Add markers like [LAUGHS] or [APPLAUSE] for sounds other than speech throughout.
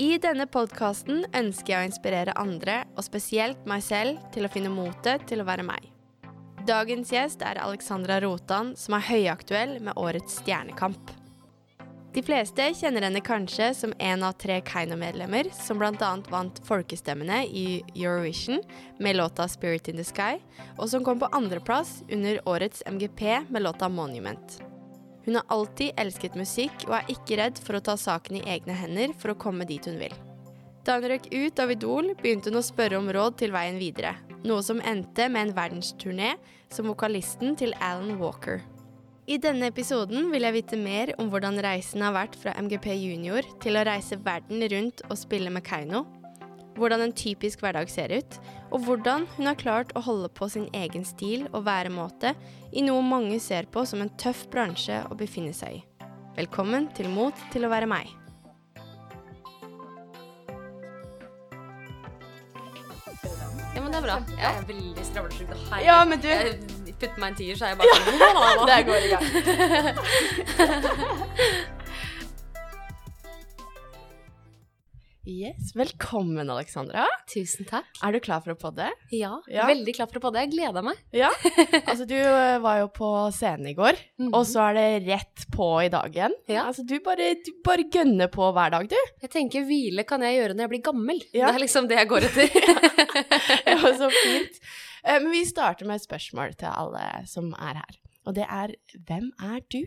I denne podkasten ønsker jeg å inspirere andre, og spesielt meg selv, til å finne motet til å være meg. Dagens gjest er Alexandra Rotan, som er høyaktuell med årets Stjernekamp. De fleste kjenner henne kanskje som en av tre Keiino-medlemmer, som bl.a. vant Folkestemmene i Eurovision med låta 'Spirit in the Sky', og som kom på andreplass under årets MGP med låta 'Monument'. Hun har alltid elsket musikk og er ikke redd for å ta saken i egne hender for å komme dit hun vil. Da hun røk ut av Idol, begynte hun å spørre om råd til veien videre, noe som endte med en verdensturné som vokalisten til Alan Walker. I denne episoden vil jeg vite mer om hvordan reisen har vært fra MGP junior til å reise verden rundt og spille med Keiino, hvordan en typisk hverdag ser ut, og hvordan hun har klart å holde på sin egen stil og væremåte i noe mange ser på som en tøff bransje å befinne seg i. Velkommen til Mot til å være meg. Ja, men det er bra. Jeg er veldig skravlesjuk. Hei. Ja, men du- Jeg putter meg en tier, så er jeg bare sånn [LAUGHS] Der går i gang. [LAUGHS] Yes, Velkommen, Alexandra. Tusen takk. Er du klar for å podde? Ja, Ja. veldig klar for å podde. Jeg gleder meg. Ja. [LAUGHS] Altså, du eh, var jo på scenen i går, Mhm. og så er det rett på i dag igjen. Ja. Altså, du bare, du bare gønner på hver dag, du. Jeg tenker hvile kan jeg gjøre når jeg blir gammel. Ja. Det er liksom det jeg går etter. [LAUGHS] Det var [LAUGHS] så fint. Eh, Men vi starter med et spørsmål til alle som er her. Og det er hvem er du?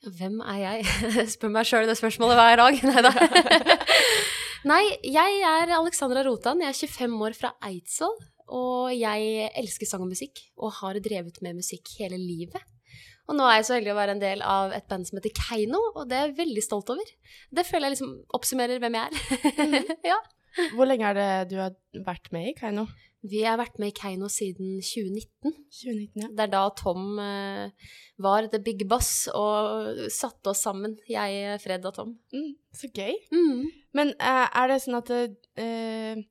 Hvem er jeg? Jeg [LAUGHS] spør meg sjøl det spørsmålet hver dag. [LAUGHS] Nei da. [LAUGHS] Nei, jeg er Alexandra Rotan. Jeg er 25 år fra Eidsvoll. Og jeg elsker sang og musikk, og har drevet med musikk hele livet. Og nå er jeg så heldig å være en del av et band som heter Keiino, og det er jeg veldig stolt over. Det føler jeg liksom oppsummerer hvem jeg er. ja. Hvor lenge er det du har vært med i Keiino? Vi har vært med i Keiino siden 2019. 2019, ja. Det er da Tom uh, var the big boss og satte oss sammen, jeg, Fred og Tom. Mm, så gøy. Mm. Men uh, er det sånn at eh,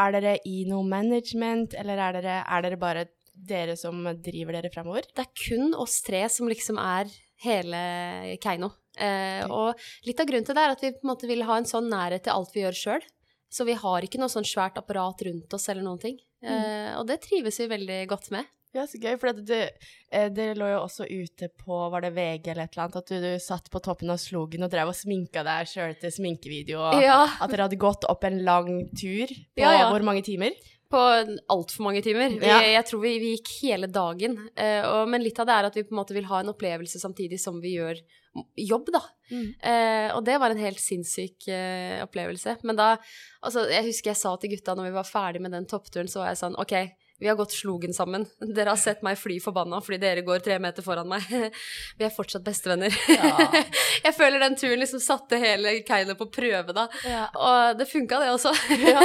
Er dere i noe management, eller er dere, er dere bare dere som driver dere fremover? Det er kun oss tre som liksom er hele Keiino. Eh, og litt av grunnen til det er at vi på en måte vil ha en sånn nærhet til alt vi gjør sjøl. Så vi har ikke noe sånn svært apparat rundt oss eller noen ting. Eh, og det trives vi veldig godt med. Ja, så gøy, for eh, dere lå jo også ute på, var det VG eller et eller annet, at du, du satt på toppen av slogen og drev og sminka deg sjøl til sminkevideo, og Ja, at dere hadde gått opp en lang tur på Ja, ja. hvor mange timer? På altfor mange timer. Vi, Ja. Jeg tror vi, vi gikk hele dagen. Uh, og, men litt av det er at vi på en måte vil ha en opplevelse samtidig som vi gjør jobb, da. Mm. Uh, og det var en helt sinnssyk uh, opplevelse. Men da Altså, jeg husker jeg sa til gutta når vi var ferdig med den toppturen, så var jeg sånn OK, vi har gått slogen sammen. [LAUGHS] Dere har sett meg fly forbanna fordi dere går tre meter foran meg. [LAUGHS] vi er fortsatt bestevenner. Ja. [LAUGHS] jeg føler den turen liksom satte hele Keiino på prøve, da. Ja. Og det funka, det også. Ja.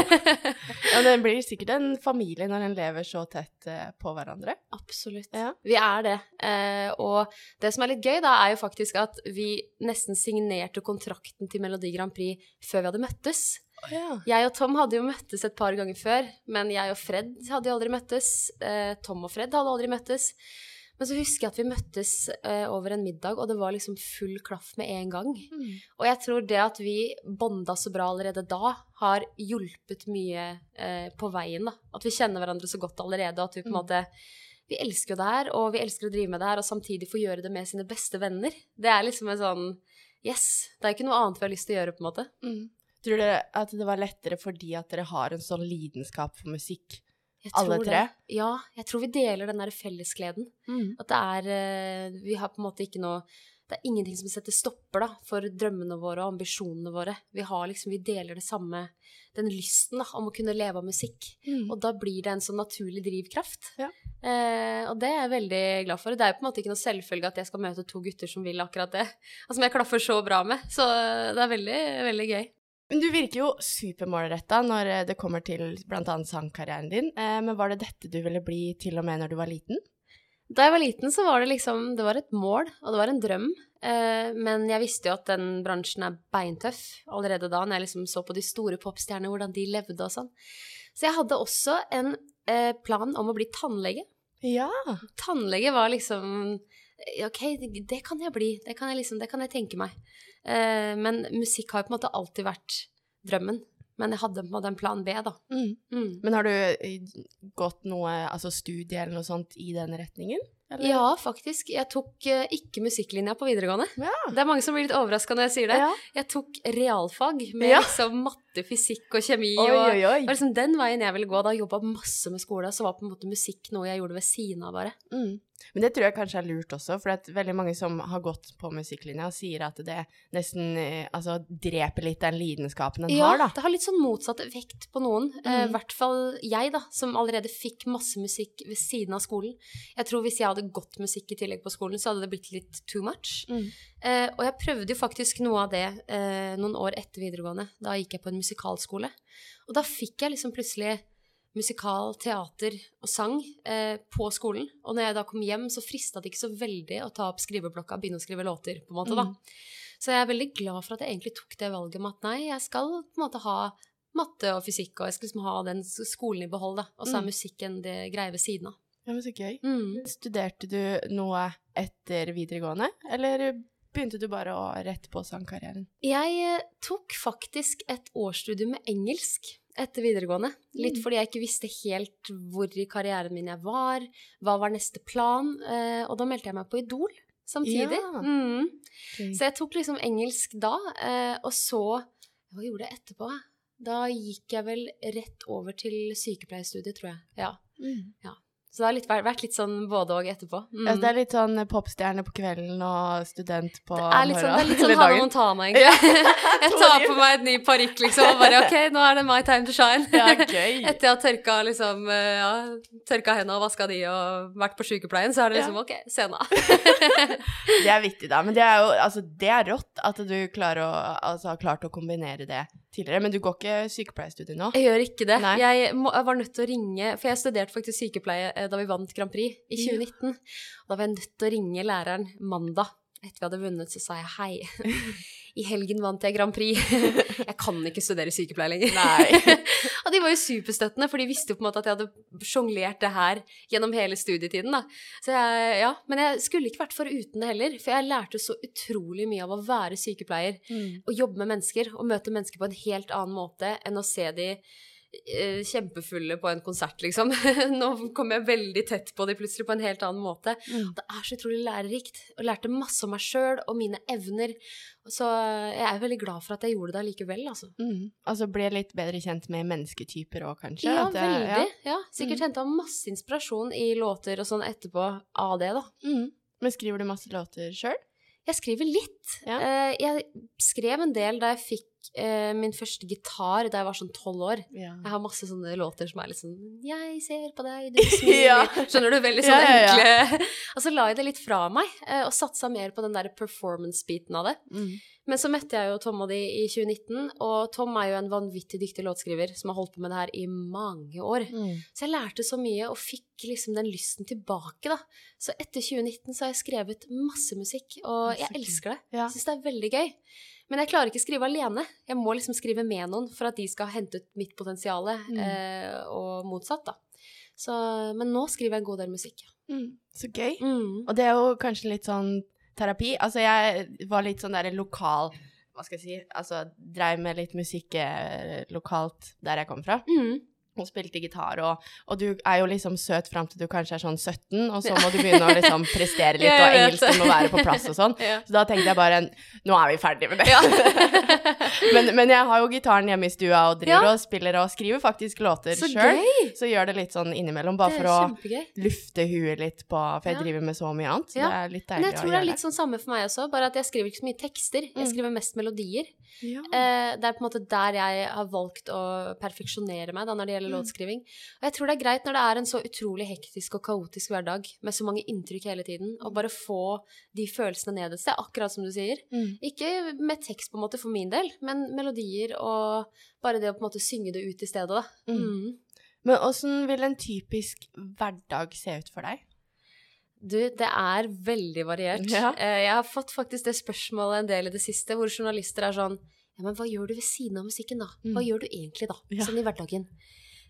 ja, det blir sikkert en familie når en lever så tett eh, på hverandre. Absolutt. Ja. Vi er det. Eh, og det som er litt gøy, da, er jo faktisk at vi nesten signerte kontrakten til Melodi Grand Prix før vi hadde møttes. Ja. Jeg og Tom hadde jo møttes et par ganger før, men jeg og Fred hadde jo aldri møttes. Eh, Tom og Fred hadde aldri møttes. Men så husker jeg at vi møttes eh, over en middag, og det var liksom full klaff med en gang. Mm. Og jeg tror det at vi bonda så bra allerede da, har hjulpet mye eh, på veien. da. At vi kjenner hverandre så godt allerede, og at vi på en Mm. måte Vi elsker jo det her, og vi elsker å drive med det her, og samtidig få gjøre det med sine beste venner. Det er liksom en sånn Yes. Det er ikke noe annet vi har lyst til å gjøre, på en måte. Mm. Tror dere at det var lettere fordi at dere har en sånn lidenskap for musikk? Alle tre? Det. Ja, jeg tror vi deler den der fellesgleden. At det er eh, Vi har på en måte ikke noe Det er ingenting som setter stopper da, for drømmene våre og ambisjonene våre. Vi har liksom, vi deler det samme Den lysten da, om å kunne leve av musikk. Mm. Og da blir det en sånn naturlig drivkraft. Ja. Eh, og det er jeg veldig glad for. Det er jo på en måte ikke noe selvfølge at jeg skal møte to gutter som vil akkurat det. [LAUGHS] Og som jeg klaffer så bra med. Så det er veldig, veldig gøy. Men du virker jo supermålretta når eh, det kommer til bl.a. sangkarrieren din. Eh, men var det dette du ville bli til og med når du var liten? Da jeg var liten, så var det liksom Det var et mål, og det var en drøm. Eh, men jeg visste jo at den bransjen er beintøff allerede da, når jeg liksom så på de store popstjernene, hvordan de levde og sånn. Så jeg hadde også en plan om å bli tannlege. Ja. Tannlege var liksom Ok, det, det kan jeg bli. Det kan jeg, liksom, det kan jeg tenke meg. Eh, men musikk har jo på en måte alltid vært drømmen. Men jeg hadde på en måte en plan B, da. Mm. Mm. Men har du eh, gått noe altså studie eller noe sånt i den retningen? eller? Ja, faktisk. Jeg tok uh, ikke musikklinja på videregående. Ja. Det er mange som blir litt overraska når jeg sier det. Ja. Jeg tok realfag med Ja. liksom matte, fysikk og kjemi. Oi, og oi, oi. Var liksom den veien jeg ville gå. Da jobba masse med skole, så var på en måte musikk noe jeg gjorde ved siden av, bare. Mm. Men det tror jeg kanskje er lurt også, for veldig mange som har gått på musikklinja, sier at det nesten eh, altså, dreper litt den lidenskapen en Ja, har, da. det har litt sånn motsatt effekt på noen. Eh, I Mm. hvert fall jeg, da, som allerede fikk masse musikk ved siden av skolen. Jeg tror hvis jeg hadde gått musikk i tillegg på skolen, så hadde det blitt litt too much. Mm. Eh, og jeg prøvde jo faktisk noe av det eh, noen år etter videregående. Da gikk jeg på en musikalskole. Og da fikk jeg liksom plutselig musikal, teater og sang eh, på skolen. Og når jeg da kom hjem, så frista det ikke så veldig å ta opp skriveblokka og begynne å skrive låter, på en måte, da. Mm. Så jeg er veldig glad for at jeg egentlig tok det valget med at nei, jeg skal på en måte ha matte og fysikk, og jeg skal liksom ha den skolen i behold, da. Og så er Mm. musikken det greie ved siden av. Ja, men så gøy. Mm. Studerte du noe etter videregående, eller begynte du bare å rette på sangkarrieren? Jeg eh, tok faktisk et årsstudium med engelsk etter videregående. Litt Mm. fordi jeg ikke visste helt hvor i karrieren min jeg var, hva var neste plan, eh, og da meldte jeg meg på Idol samtidig. Ja. Mm. Okay. Så jeg tok liksom engelsk da, eh, og så Hva gjorde jeg etterpå? Da gikk jeg vel rett over til sykepleierstudiet, tror jeg. Ja. Mm. Så det har litt, vært- litt sånn både og etterpå. Mm. Ja, så det er litt sånn popstjerne på kvelden og student på Det er litt sånn, det er litt sånn [LAUGHS] Hannah. Montana, [LAUGHS] egentlig. Ja, [LAUGHS] jeg tar på meg et ny parykk, liksom, og bare OK, nå er det my time to shine. Ja, gøy. Etter jeg har tørka, liksom, eh, ja, tørka hendene og vaska de og vært på sykepleien, så er det liksom OK, scena. Det er vittig, da. Men det er jo altså, det er rått at du klarer å, altså, har klart å kombinere det tidligere. Men du går ikke sykepleierstudiet nå? Jeg gjør ikke det. Nei. Jeg, må, jeg var nødt til å ringe, for jeg studerte faktisk sykepleie eh, da vi vant Grand Prix i 2019. Da var jeg nødt til å ringe læreren mandag etter vi hadde vunnet, så sa jeg hei. [LAUGHS] I helgen vant jeg Grand Prix. [LAUGHS] Jeg kan ikke studere sykepleie lenger. [LAUGHS] Og de var jo superstøttende, for de visste jo på en måte at jeg hadde sjonglert det her gjennom hele studietiden. da. Så jeg, ja, Men jeg skulle ikke vært foruten det heller, for jeg lærte så utrolig mye av å være sykepleier. Mm. Og jobbe med mennesker, og møte mennesker på en helt annen måte enn å se de eh, kjempefulle på en konsert, liksom. [LAUGHS] Nå kom jeg veldig tett på de plutselig på en helt annen måte. Mm. Det er så utrolig lærerikt, og lærte masse om meg sjøl og mine evner. Så jeg er veldig glad for at jeg gjorde det allikevel, altså. Mm. Altså ble litt bedre kjent med mennesketyper òg, kanskje? Ja, At det- veldig. Ja. ja. Sikkert henta masse inspirasjon i låter og sånn etterpå av det, da. Mm. Men skriver du masse låter sjøl? Jeg skriver litt. Ja. Eh, jeg skrev en del da jeg fikk eh, min første gitar da jeg var sånn tolv år. Ja. Jeg har masse sånne låter som er litt sånn Jeg ser på deg, du [LAUGHS] smiler Ja. Skjønner du? Veldig sånn Ja, enkle [LAUGHS] Og så la jeg det litt fra meg, eh, og satsa mer på den der performance-biten av det. Mm. Men så møtte jeg jo Tom og de i 2019, og Tom er jo en vanvittig dyktig låtskriver som har holdt på med det her i mange år. Mm. Så jeg lærte så mye og fikk liksom den lysten tilbake, da. Så etter 2019 så har jeg skrevet masse musikk, og jeg elsker det. Ja. Syns det er veldig gøy. Men jeg klarer ikke å skrive alene. Jeg må liksom skrive med noen for at de skal hente ut mitt potensial, Mm. eh, og motsatt, da. Så, men nå skriver jeg en god del musikk. ja. Mm. Så gøy. Mm. Og det er jo kanskje litt sånn terapi. Altså, jeg var litt sånn der lokal Hva skal jeg si? Altså, dreiv med litt musikk eh, lokalt der jeg kom fra. Mm. Og spilte gitar, og, og du er jo liksom søt fram til du kanskje er sånn 17, og så må du begynne å liksom prestere litt, [LAUGHS] og engelsken må være på plass og sånn. [LAUGHS] Så da tenkte jeg bare Nå er vi ferdige med det. [LAUGHS] Men, men jeg har jo gitaren hjemme i stua og driver og spiller og skriver faktisk låter Så sjøl. gøy! Så gjør det litt sånn innimellom, bare for å kjempegøy. lufte huet litt på For jeg driver med så mye annet. Så det er litt deilig å gjøre. Men jeg tror det er litt sånn samme for meg også, bare at jeg skriver ikke så mye tekster. Jeg Mm. skriver mest melodier. Ja. Eh, det er på en måte der jeg har valgt å perfeksjonere meg da, når det gjelder Mm. låtskriving. Og jeg tror det er greit når det er en så utrolig hektisk og kaotisk hverdag med så mange inntrykk hele tiden, å bare få de følelsene ned et sted, akkurat som du sier. Mm. Ikke med tekst på en måte for min del, men melodier og bare det å på en måte synge det ut i stedet, da. Mm. Mm. Men åssen vil en typisk hverdag se ut for deg? Du, det er veldig variert. Ja. Eh, Jeg har fått faktisk det spørsmålet en del i det siste, hvor journalister er sånn Ja, men hva gjør du ved siden av musikken, da? Hva Mm. gjør du egentlig, da? Ja. Sånn i hverdagen.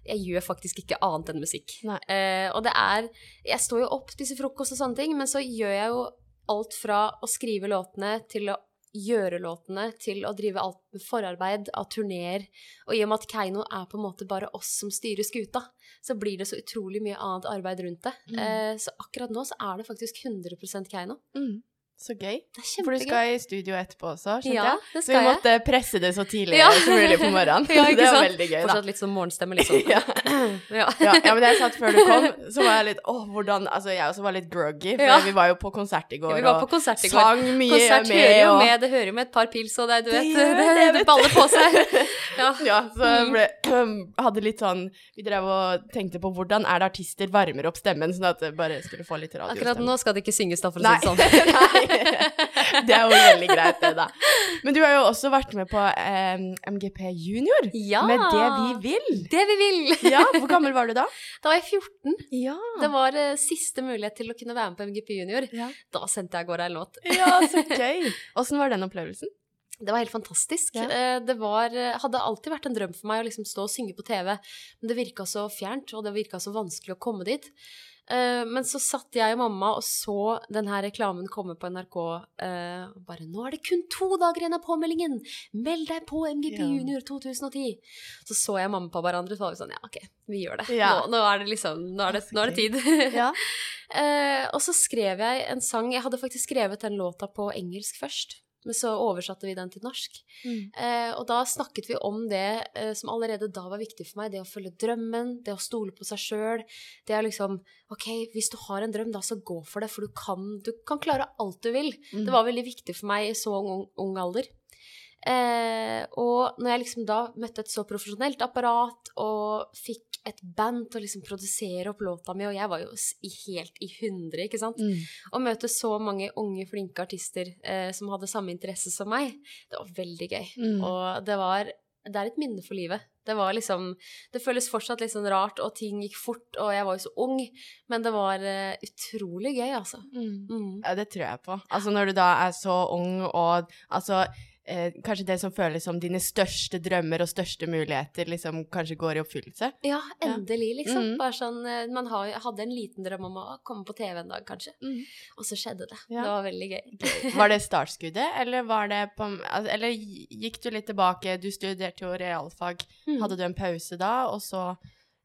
Jeg gjør faktisk ikke annet enn musikk. Eh, og det er Jeg står jo opp, spiser frokost og sånne ting, men så gjør jeg jo alt fra å skrive låtene til å gjøre låtene, til å drive alt med forarbeid av turneer. Og i og med at Keiino er på en måte bare oss som styrer skuta, så blir det så utrolig mye annet arbeid rundt det. Mm. Eh, så akkurat nå så er det faktisk 100 Keiino. Mm. Så gøy. Det er For du skal i studio etterpå også, skjønte Ja, jeg? det Så vi vi jeg. måtte presse det så tidlig Ja. som mulig på morgenen. [LAUGHS] Ja, [LAUGHS] det var veldig gøy, da. Fortsatt litt sånn morgenstemme, liksom. [LAUGHS] Ja. [CLEARS THROAT] ja. Ja, ja, men jeg satt før du kom, så var jeg litt Åh, hvordan Altså, jeg også var litt groggy, for Ja. vi var jo på konsert i går, Vi var på og konsert i går. sang mye Konsert med, hører jo og med, det hører jo med et par pils, og det, du vet, Det, det, det, det, baller på seg. Ja. Ja, så Mm. ble, [CLEARS THROAT] hadde litt sånn Vi drev og tenkte på hvordan er det artister varmer opp stemmen, sånn at det bare skulle få litt radiostemme. Akkurat nå skal det ikke synges, da, for å si det sånn. [LAUGHS] Det er jo veldig greit, det, da. Men du har jo også vært med på eh, MGP Junior. Ja! Med Det vi vil. Det vi vil! [LAUGHS] Ja, Hvor gammel var du da? Da var jeg 14. Ja. Det var eh, siste mulighet til å kunne være med på MGP Junior. Ja, Da sendte jeg av gårde en låt. ja så gøy. Åssen var den opplevelsen? Det var helt fantastisk. Ja. Eh, Det var, eh, hadde alltid vært en drøm for meg å liksom stå og synge på TV, men det virka så fjernt, og det virka så vanskelig å komme dit. Eh, Men så satt jeg og mamma og så den her reklamen komme på NRK. eh, og bare 'Nå er det kun to dager igjen av påmeldingen! Meld deg på MGP Ja. Junior 2010!' Så så jeg mamma på hverandre, så var vi sånn 'Ja, ok, vi gjør det. Ja. Nå, nå er det liksom Nå er det, nå er det tid'. Ja. [LAUGHS] Eh, og så skrev jeg en sang Jeg hadde faktisk skrevet den låta på engelsk først, men så oversatte vi den til norsk. Mm. Eh, og da snakket vi om det eh, som allerede da var viktig for meg. Det å følge drømmen, det å stole på seg sjøl. Det å liksom Ok, hvis du har en drøm, da så gå for det, for du kan, du kan klare alt du vil. Mm. Det var veldig viktig for meg i så ung, ung alder. Eh, og når jeg liksom da møtte et så profesjonelt apparat og fikk et band til å liksom produsere opp låta mi, og jeg var jo helt i hundre, ikke sant? Mm. Å møte så mange unge, flinke artister eh, som hadde samme interesse som meg, det var veldig gøy. Mm. Og det var Det er et minne for livet. Det var liksom Det føles fortsatt litt sånn rart, og ting gikk fort, og jeg var jo så ung, men det var eh, utrolig gøy, altså. Mm. Mm. Ja, det tror jeg på. Altså når du da er så ung og altså eh, kanskje det som føles som dine største drømmer og største muligheter liksom kanskje går i oppfyllelse. Ja, endelig, liksom. Mm. Bare sånn eh, Man har, hadde en liten drøm om å komme på TV en dag, kanskje. Og så skjedde det. Ja. Det var veldig gøy. [LAUGHS] Var det startskuddet, eller var det på altså, Eller gikk du litt tilbake? Du studerte jo realfag. Mm. Hadde du en pause da, og så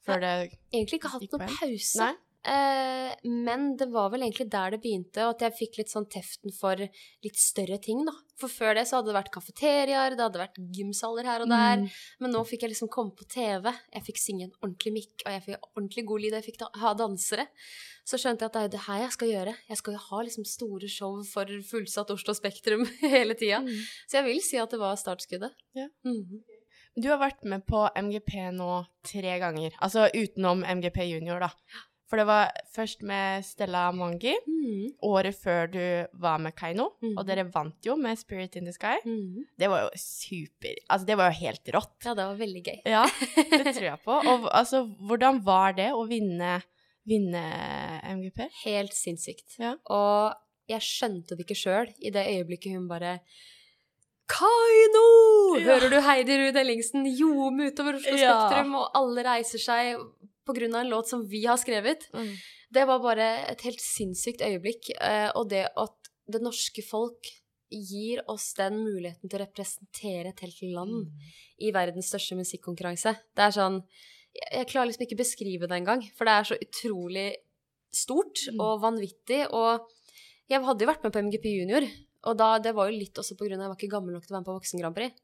før det Egentlig ikke hatt noen pause. Nei? Eh, men det var vel egentlig der det begynte, og at jeg fikk litt sånn teften for litt større ting, da. For før det så hadde det vært kafeteriaer, det hadde vært gymsaler her og der. Mm. Men nå fikk jeg liksom komme på TV. Jeg fikk synge en ordentlig mikk, og jeg fikk ordentlig god lyd, og jeg fikk da, ha dansere. Så skjønte jeg at det er jo det her jeg skal gjøre. Jeg skal jo ha liksom store show for fullsatt Oslo Spektrum [LAUGHS] hele tida. Mm. Så jeg vil si at det var startskuddet. Ja. Mm. Du har vært med på MGP nå tre ganger, altså utenom MGP junior, da. For det var først med Stella Mangi, mm. året før du var med Kaino. Mm. og dere vant jo med Spirit in the Sky. Mm. Det var jo super Altså, det var jo helt rått. Ja, det var veldig gøy. Ja, det [LAUGHS] tror jeg på. Og altså, hvordan var det å vinne, vinne MGP? Helt sinnssykt. Ja. Og jeg skjønte det ikke sjøl i det øyeblikket hun bare Kaino! Hører du Heidi Ruud Ellingsen ljome utover Oslo Ja. Spektrum, og alle reiser seg av en låt som vi har skrevet? Det var bare et helt sinnssykt øyeblikk. eh, Og det at det norske folk gir oss den muligheten til å representere et helt land i verdens største musikkonkurranse. Det er sånn Jeg, jeg klarer liksom ikke beskrive det engang, for det er så utrolig stort Mm. og vanvittig. Og jeg hadde jo vært med på MGP Junior, og da, det var jo litt også på grunn av at jeg var ikke gammel nok til å være med på Voksen Grand Prix.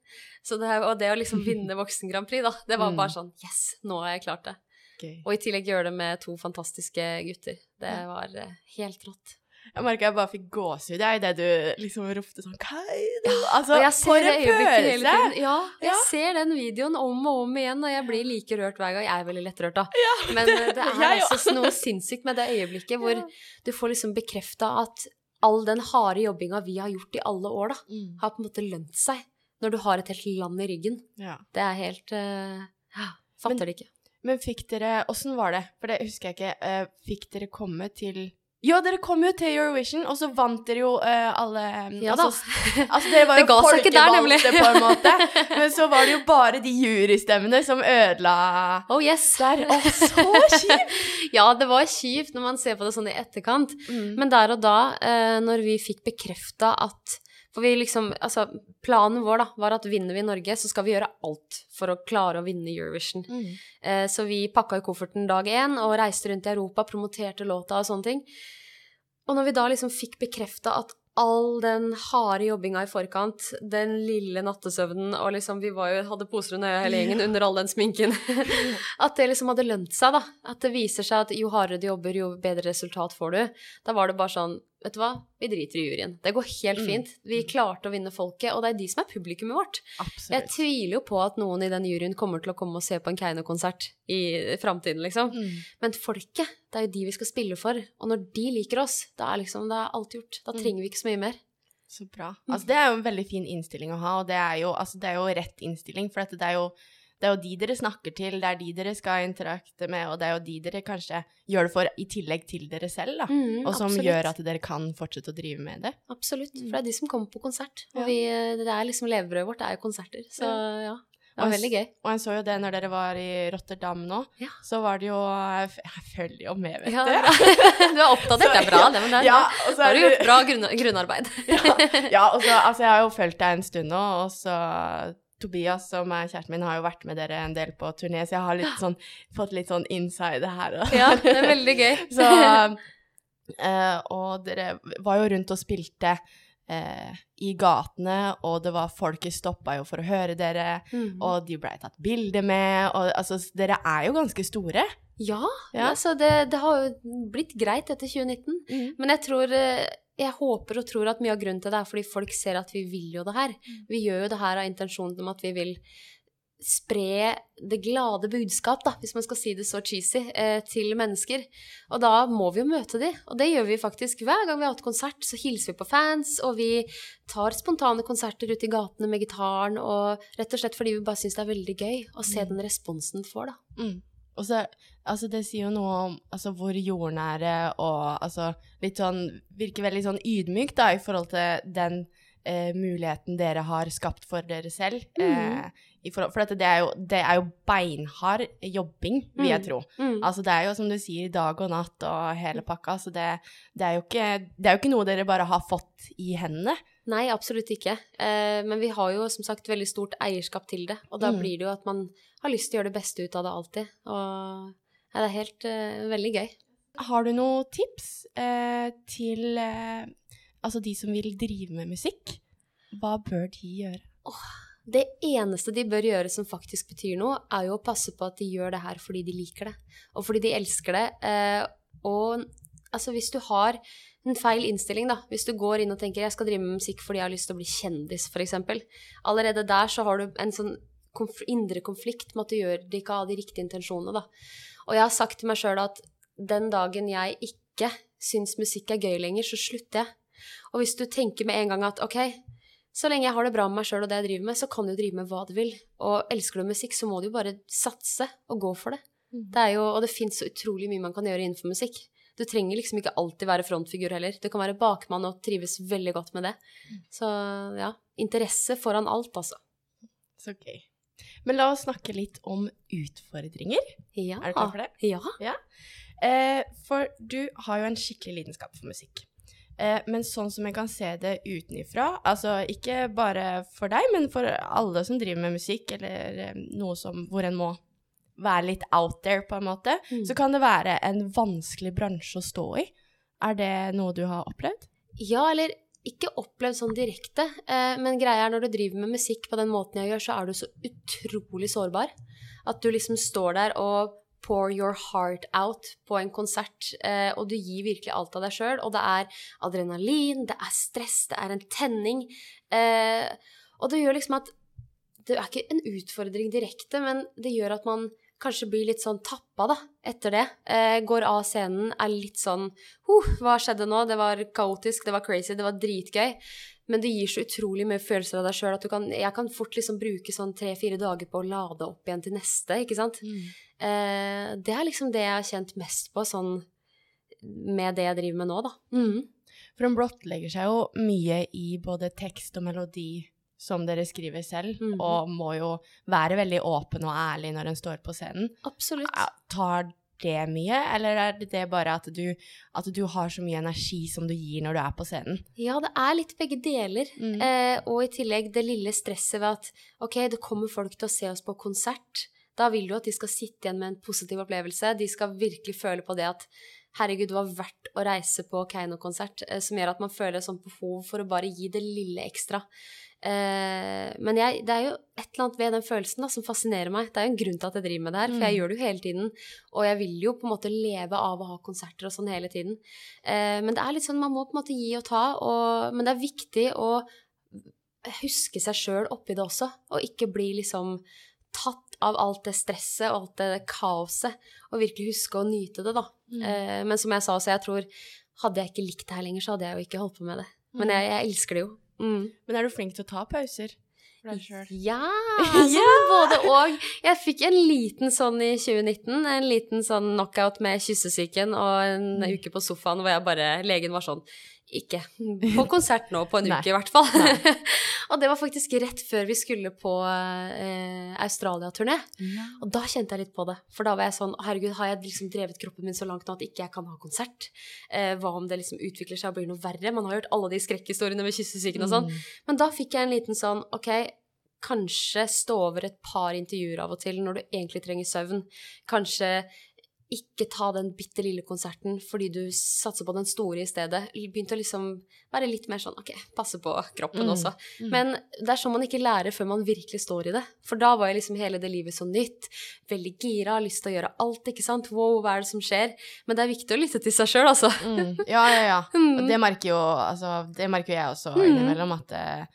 Så det, og det å liksom [LAUGHS] vinne Voksen Grand Prix, da, det var Mm. bare sånn Yes, nå har jeg klart det. Gøy. Og i tillegg gjøre det med to fantastiske gutter. Det var eh, helt rått. Jeg merka jeg bare fikk gåsehud idet du liksom ropte sånn Ja, altså, ja, for en følelse! Ja, jeg Ja. ser den videoen om og om igjen, og jeg blir like rørt hver gang. Jeg er veldig lettrørt, da. Men eh, det [LAUGHS] er Jeg altså noe sinnssykt med det øyeblikket hvor Ja. du får liksom bekrefta at all den harde jobbinga vi har gjort i alle år, da, Mm. har på en måte lønt seg. Når du har et helt land i ryggen. Ja. Det er helt uh, ja, Fatter det ikke. Men fikk dere Åssen var det? For det husker jeg ikke. eh, fikk dere komme til Ja, dere kom jo til Eurovision, og så vant dere jo uh, alle Ja da. altså, altså, dere var jo folkevalgte, på en måte. [LAUGHS] Men så var det jo bare de jurystemmene som ødela Oh yes. der. Å, så kjipt! [LAUGHS] Ja, det var kjipt når man ser på det sånn i etterkant. Mm. Men der og da, uh, når vi fikk bekrefta at For vi liksom Altså, planen vår da, var at vinner vi Norge, så skal vi gjøre alt for å klare å vinne Eurovision. Mm. Eh, så vi pakka i kofferten dag én og reiste rundt i Europa, promoterte låta og sånne ting. Og når vi da liksom fikk bekrefta at all den harde jobbinga i forkant, den lille nattesøvnen og liksom Vi var jo, hadde poser under øya hele gjengen under all den sminken. [LAUGHS] At det liksom hadde lønt seg, da. At det viser seg at jo hardere du jobber, jo bedre resultat får du. Da var det bare sånn Vet du hva, vi driter i juryen. Det går helt Mm. fint. Vi klarte å vinne folket, og det er de som er publikummet vårt. Jeg tviler jo på at noen i den juryen kommer til å komme og se på en Keiino-konsert i framtiden, liksom. Mm. Men folket, det er jo de vi skal spille for. Og når de liker oss, da er liksom det er alt gjort. Da Mm. trenger vi ikke så mye mer. Så bra. Altså, det er jo en veldig fin innstilling å ha, og det er jo, altså, det er jo rett innstilling, for dette, det er jo det er jo de dere snakker til, det er de dere skal interakte med, og det er jo de dere kanskje gjør det for i tillegg til dere selv, da. Mm, og som absolutt. gjør at dere kan fortsette å drive med det. Absolutt. For det er de som kommer på konsert. Og vi, det er liksom levebrødet vårt, det er jo konserter. Så ja. Det var veldig gøy. Og jeg så jo det når dere var i Rotterdam nå, Ja. så var det jo Jeg følger jo med, vet Ja, du. du er opptatt, det er bra, [LAUGHS] det. Men det Ja, og så har du gjort bra grunn, grunnarbeid. [LAUGHS] ja, ja, og så, [LAUGHS] altså jeg har jo fulgt deg en stund nå, og så Tobias, som er kjæresten min, har jo vært med dere en del på turné, så jeg har litt [GASPS] sånn, fått litt sånn inside her. Og. Ja, det er veldig gøy. [LAUGHS] Så, eh, og dere var jo rundt og spilte eh, i gatene, og det var folket stoppa jo for å høre dere, Mm. og de blei tatt bilde med, og altså, dere er jo ganske store. Ja, Ja. altså det, det har jo blitt greit etter 2019. Mm. Men jeg tror eh, Jeg håper og tror at mye av grunnen til det er fordi folk ser at vi vil jo det her. Vi gjør jo det her av intensjonen om at vi vil spre det glade budskap, da, hvis man skal si det så cheesy, eh, til mennesker. Og da må vi jo møte de, og det gjør vi faktisk hver gang vi har hatt konsert. Så hilser vi på fans, og vi tar spontane konserter ute i gatene med gitaren, og rett og slett fordi vi bare syns det er veldig gøy å se den responsen den får, da. Mm. Og så, altså det sier jo noe om altså, hvor jordnære og altså litt sånn Virker veldig sånn ydmykt da, i forhold til den eh, muligheten dere har skapt for dere selv. Mm. Eh, i forhold, for dette, det er, jo, det er jo beinhard jobbing, vil jeg Mm. tro. Mm. Altså det er jo som du sier, dag og natt og hele pakka. Så det, det, er ikke, det er jo ikke noe dere bare har fått i hendene. Nei, absolutt ikke. Eh, men vi har jo som sagt veldig stort eierskap til det. Og da Mm. blir det jo at man har lyst til å gjøre det beste ut av det alltid. Og ja, det er helt eh, veldig gøy. Har du noen tips eh, til eh, altså de som vil drive med musikk? Hva bør de gjøre? Det eneste de bør gjøre som faktisk betyr noe, er jo å passe på at de gjør det her fordi de liker det, og fordi de elsker det. Eh, og altså, hvis du har en feil innstilling, da, hvis du går inn og tenker jeg skal drive med musikk fordi jeg har lyst til å bli kjendis, f.eks., allerede der så har du en sånn konf indre konflikt med at du gjør det ikke av de riktige intensjonene, da. Og jeg har sagt til meg sjøl at den dagen jeg ikke syns musikk er gøy lenger, så slutter jeg. Og hvis du tenker med en gang at ok, så lenge jeg har det bra med meg sjøl og det jeg driver med, så kan du drive med hva du vil. Og elsker du musikk, så må du jo bare satse og gå for det. Mm. det er jo, og det fins så utrolig mye man kan gjøre innenfor musikk. Du trenger liksom ikke alltid være frontfigur heller. Du kan være bakmann og trives veldig godt med det. Så ja, interesse foran alt, altså. Så gøy. Men la oss snakke litt om utfordringer. Ja. Er du klar for det? Ja. Eh, for du har jo en skikkelig lidenskap for musikk. Eh, men sånn som jeg kan se det utenifra, altså ikke bare for deg, men for alle som driver med musikk, eller eh, noe som, hvor en må være litt out there, på en måte, Mm. så kan det være en vanskelig bransje å stå i. Er det noe du har opplevd? Ja, eller ikke opplevd sånn direkte, eh, men greia er når du driver med musikk på den måten jeg gjør, så er du så utrolig sårbar. At du liksom står der og pour your heart out på en konsert, eh, og du gir virkelig alt av deg sjøl. Og det er adrenalin, det er stress, det er en tenning. Eh, og det gjør liksom at Det er ikke en utfordring direkte, men det gjør at man kanskje blir litt sånn tappa da, etter det. Eh, går av scenen, er litt sånn huh, Hva skjedde nå? Det var kaotisk, det var crazy, det var dritgøy. Men det gir så utrolig mye følelser av deg sjøl at du kan, jeg kan fort liksom bruke sånn tre-fire dager på å lade opp igjen til neste, ikke sant. Eh, det er liksom det jeg har kjent mest på, sånn med det jeg driver med nå, da. Mm. For hun blottlegger seg jo mye i både tekst og melodi som dere skriver selv, Mhm. og må jo være veldig åpen og ærlig når en står på scenen. Absolutt. Tar det mye, eller er det det bare at du, at du har så mye energi som du gir når du er på scenen? Ja, det er litt begge deler. Mm. Eh, og i tillegg det lille stresset ved at ok, det kommer folk til å se oss på konsert. Da vil du at de skal sitte igjen med en positiv opplevelse. De skal virkelig føle på det at herregud, det var verdt å reise på Keiino-konsert. Eh, som gjør at man føler et sånt behov for å bare gi det lille ekstra. Eh, men jeg, det er jo et eller annet ved den følelsen da, som fascinerer meg. Det er jo en grunn til at jeg driver med det her, for jeg Mm. gjør det jo hele tiden. Og jeg vil jo på en måte leve av å ha konserter og sånn hele tiden. Eh, men det er litt sånn, man må på en måte gi og ta, og, men det er viktig å huske seg sjøl oppi det også, og ikke bli liksom tatt av alt det stresset og alt det kaoset, og virkelig huske å nyte det, da. Mm. Eh, men som jeg sa også, jeg tror hadde jeg ikke likt det her lenger, så hadde jeg jo ikke holdt på med det. Men jeg, jeg elsker det jo. Mm. Men er du flink til å ta pauser for deg selv? Ja, [LAUGHS] sånn både og. Jeg fikk en liten sånn i 2019, en liten sånn knockout med kyssesyken og en Mm. uke på sofaen hvor jeg bare, legen var sånn, ikke [LAUGHS] på konsert nå på en uke i hvert fall. [LAUGHS] og det var faktisk rett før vi skulle på eh, Australia-turné. Ja. Og da kjente jeg litt på det. For da var jeg sånn Herregud, har jeg liksom drevet kroppen min så langt nå at ikke jeg kan ha konsert? Eh, hva om det liksom utvikler seg og blir noe verre? Man har hørt alle de skrekkhistoriene med kyssesyken og sånn. Mm. Men da fikk jeg en liten sånn Ok, kanskje stå over et par intervjuer av og til når du egentlig trenger søvn. Kanskje ikke ta den bitte lille konserten fordi du satser på den store i stedet. Begynte å liksom være litt mer sånn Ok, passe på kroppen Mm. også. Mm. Men det er sånn man ikke lærer før man virkelig står i det. For da var jeg liksom hele det livet så nytt. Veldig gira, har lyst til å gjøre alt, ikke sant. Wow, hva er det som skjer? Men det er viktig å lytte til seg sjøl, altså. Mm. Ja, ja, ja. [LAUGHS] Mm. Og det merker jo altså, det merker jeg også Mm. innimellom, at eh,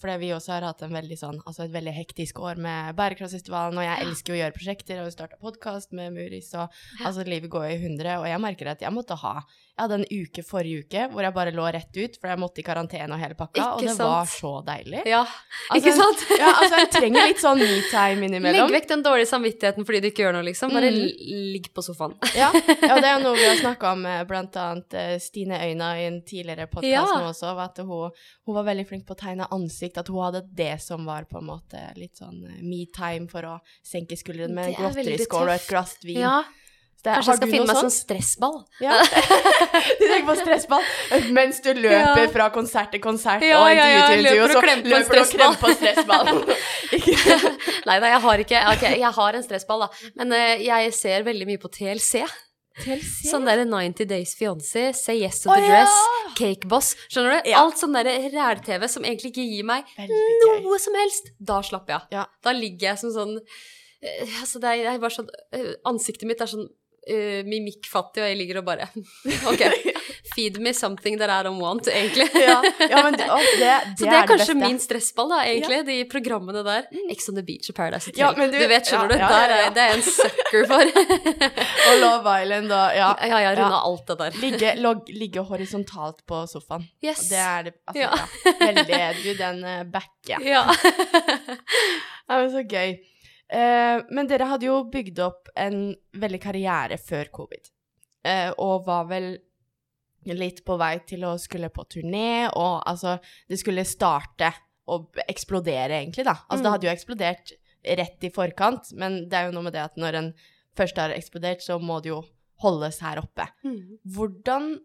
fordi vi også har hatt en veldig sånn, altså et veldig hektisk år med Bærekraftsfestivalen, og jeg elsker å gjøre prosjekter og starta podkast med Muris, og altså livet går i hundre, og jeg merker at jeg måtte ha Jeg hadde en uke forrige uke hvor jeg bare lå rett ut, for jeg måtte i karantene og hele pakka, og det sant? var så deilig. Ja, Altså, ikke sant? [LAUGHS] Ja, altså jeg trenger litt sånn me-time innimellom. Legg vekk den dårlige samvittigheten fordi du ikke gjør noe, liksom. Bare Mm. ligg på sofaen. [LAUGHS] Ja, ja, det er jo noe vi har snakka om blant annet eh, Stine Øyna i en tidligere podkast Ja. nå også, at hun, hun var veldig flink på å tegne ansikt, at hun hadde det som var på en måte litt sånn eh, me-time for å senke skuldrene med en er godteriskål og et glass vin. Ja, det- kanskje jeg skal finne meg sånn stressball. Ja. [LAUGHS] du tenker på stressball mens du løper Ja. fra konsert til konsert Ja, og intervju til intervju, og så løper du og klemmer på stressball. Nei, Nei da, jeg har ikke Ok, jeg har en stressball, da. Men uh, jeg ser veldig mye på TLC. TLC? Sånn derre 90 Days Fiancé, Say Yes to Å, the! Dress, Cake Boss. Skjønner du? Ja. Alt sånn derre ræl-TV som egentlig ikke gir meg noe som helst. Da slapper jeg av. Da ligger jeg som sånn eh, Altså, det er, det er bare sånn eh, Ansiktet mitt er sånn eh, mimikkfattig, og jeg ligger og bare [LAUGHS] OK. Feed me something that I don't want, egentlig. Ja, ja, men det, å, det, det, [LAUGHS] Så det er, er kanskje det min stressball, da, egentlig. De programmene der. Ex on the Beach og Paradise Hotel. Ja, du, du- vet, skjønner ja, du. ja, Der ja, ja. er det er jeg en sucker for. [LAUGHS] Og Love Island og ja. ja, Ja. alt det der. Ligge, log, ligge horisontalt på sofaen. Yes. Det er det altså, Ja. ja. Veldig Du, den uh, backer jeg. Ja. Det er så gøy. Eh, men dere hadde jo bygd opp en veldig karriere før covid. Eh, og var vel litt på vei til å skulle på turné, og altså Det skulle starte og eksplodere, egentlig, da. Altså, Mm. det hadde jo eksplodert rett i forkant, men det er jo noe med det at når en først har eksplodert, så må det jo holdes her oppe. Mm. Hvordan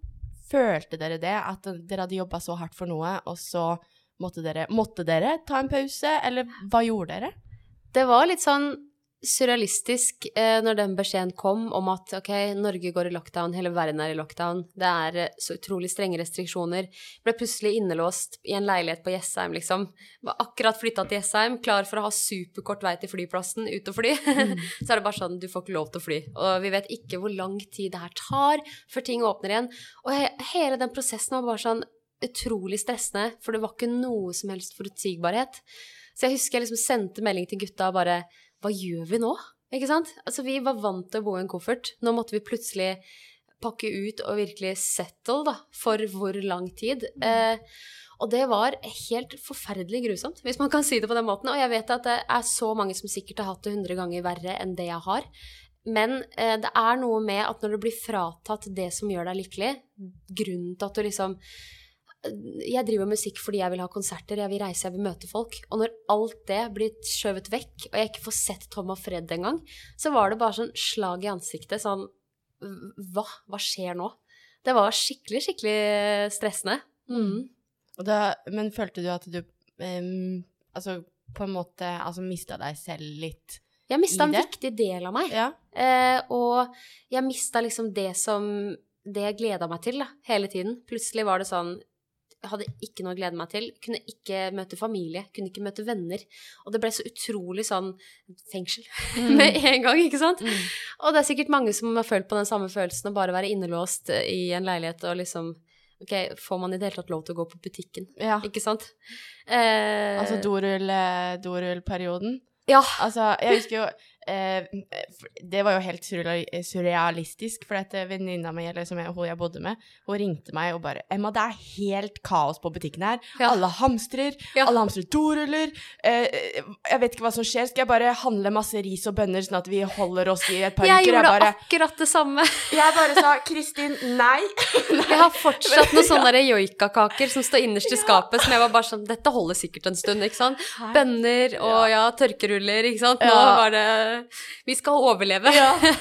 følte dere det, at dere hadde jobba så hardt for noe, og så måtte dere, måtte dere ta en pause, eller hva gjorde dere? Det var litt sånn surrealistisk eh, når den beskjeden kom om at ok, Norge går i lockdown, hele verden er i lockdown, det er eh, så utrolig strenge restriksjoner. Ble plutselig innelåst i en leilighet på Jessheim, liksom. Var akkurat flytta til Jessheim, klar for å ha superkort vei til flyplassen, ut og fly. [LAUGHS] så er det bare sånn, du får ikke lov til å fly. Og vi vet ikke hvor lang tid det her tar før ting åpner igjen. Og he hele den prosessen var bare sånn utrolig stressende, for det var ikke noe som helst forutsigbarhet. Så jeg husker jeg liksom sendte melding til gutta og bare Hva gjør vi nå? Ikke sant? Altså, vi var vant til å bo i en koffert. Nå måtte vi plutselig pakke ut og virkelig settle, da, for hvor lang tid. Eh, og det var helt forferdelig grusomt, hvis man kan si det på den måten. Og jeg vet at det er så mange som sikkert har hatt det hundre ganger verre enn det jeg har. Men eh, det er noe med at når du blir fratatt det som gjør deg lykkelig, grunnen til at du liksom Jeg driver med musikk fordi jeg vil ha konserter, jeg vil reise, jeg vil møte folk. Og når alt det blir skjøvet vekk, og jeg ikke får sett Tom og Fred engang, så var det bare sånn slag i ansiktet. Sånn Hva? Hva skjer nå? Det var skikkelig, skikkelig stressende. Mm. Da, men følte du at du um, altså på en måte altså mista deg selv litt Jeg mista en viktig del av meg. Ja. Eh, og jeg mista liksom det som Det jeg gleda meg til, da, hele tiden. Plutselig var det sånn hadde ikke noe å glede meg til. Kunne ikke møte familie, kunne ikke møte venner. Og det ble så utrolig sånn fengsel [LAUGHS] med en gang, ikke sant? Mm. Og det er sikkert mange som har følt på den samme følelsen å bare være innelåst eh, i en leilighet og liksom Ok, får man i det hele tatt lov til å gå på butikken? ja. Ikke sant? Eh, Altså dorull, eh. Ja. Altså, jeg husker jo Det var jo helt surrealistisk, for at venninna mi, eller som jeg, hun jeg bodde med, hun ringte meg og bare 'Emma, det er helt kaos på butikken her. Ja. Alle hamstrer. Ja. Alle hamstrer doruller. Eh, jeg vet ikke hva som skjer. Skal jeg bare handle masse ris og bønner, sånn at vi holder oss i et par Jeg uker?' gjorde bare, akkurat det samme. jeg bare sa 'Kristin, nei'. [LAUGHS] Jeg har fortsatt noen sånne ja. joikakaker som står innerst i skapet, som jeg var bare sånn Dette holder sikkert en stund, ikke sant? Bønner og ja, tørkeruller, ikke sant. Nå var det Vi skal overleve.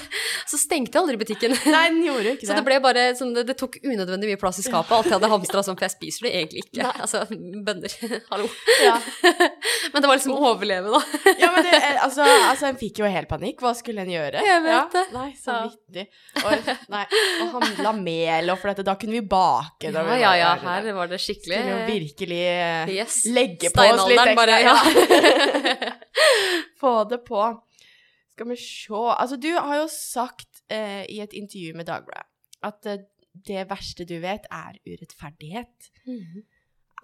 [LAUGHS] Så stengte jeg aldri butikken. Nei, den gjorde ikke det. Så det ble bare sånn Det, det tok unødvendig mye plass i skapet. Alt jeg hadde hamstra sånn, for jeg spiser det egentlig ikke. Altså, bønner. [LAUGHS] Hallo. Ja. [LAUGHS] Men det var liksom å overleve, da. Ja, men det, eh, altså, altså, en fikk jo helt panikk. Hva skulle en gjøre? Jeg vet ja. det. Nei, så Ja. vittig. Og, nei, og handla mel, og for dette, da kunne vi bake. Da Ja, ja, ja. Her var det Skulle jo virkelig eh, Yes. legge på oss litt ekstra. bare, ja. Få det på. Skal vi se Altså, du har jo sagt eh, i et intervju med Dagbladet at eh, det verste du vet, er urettferdighet. Mhm.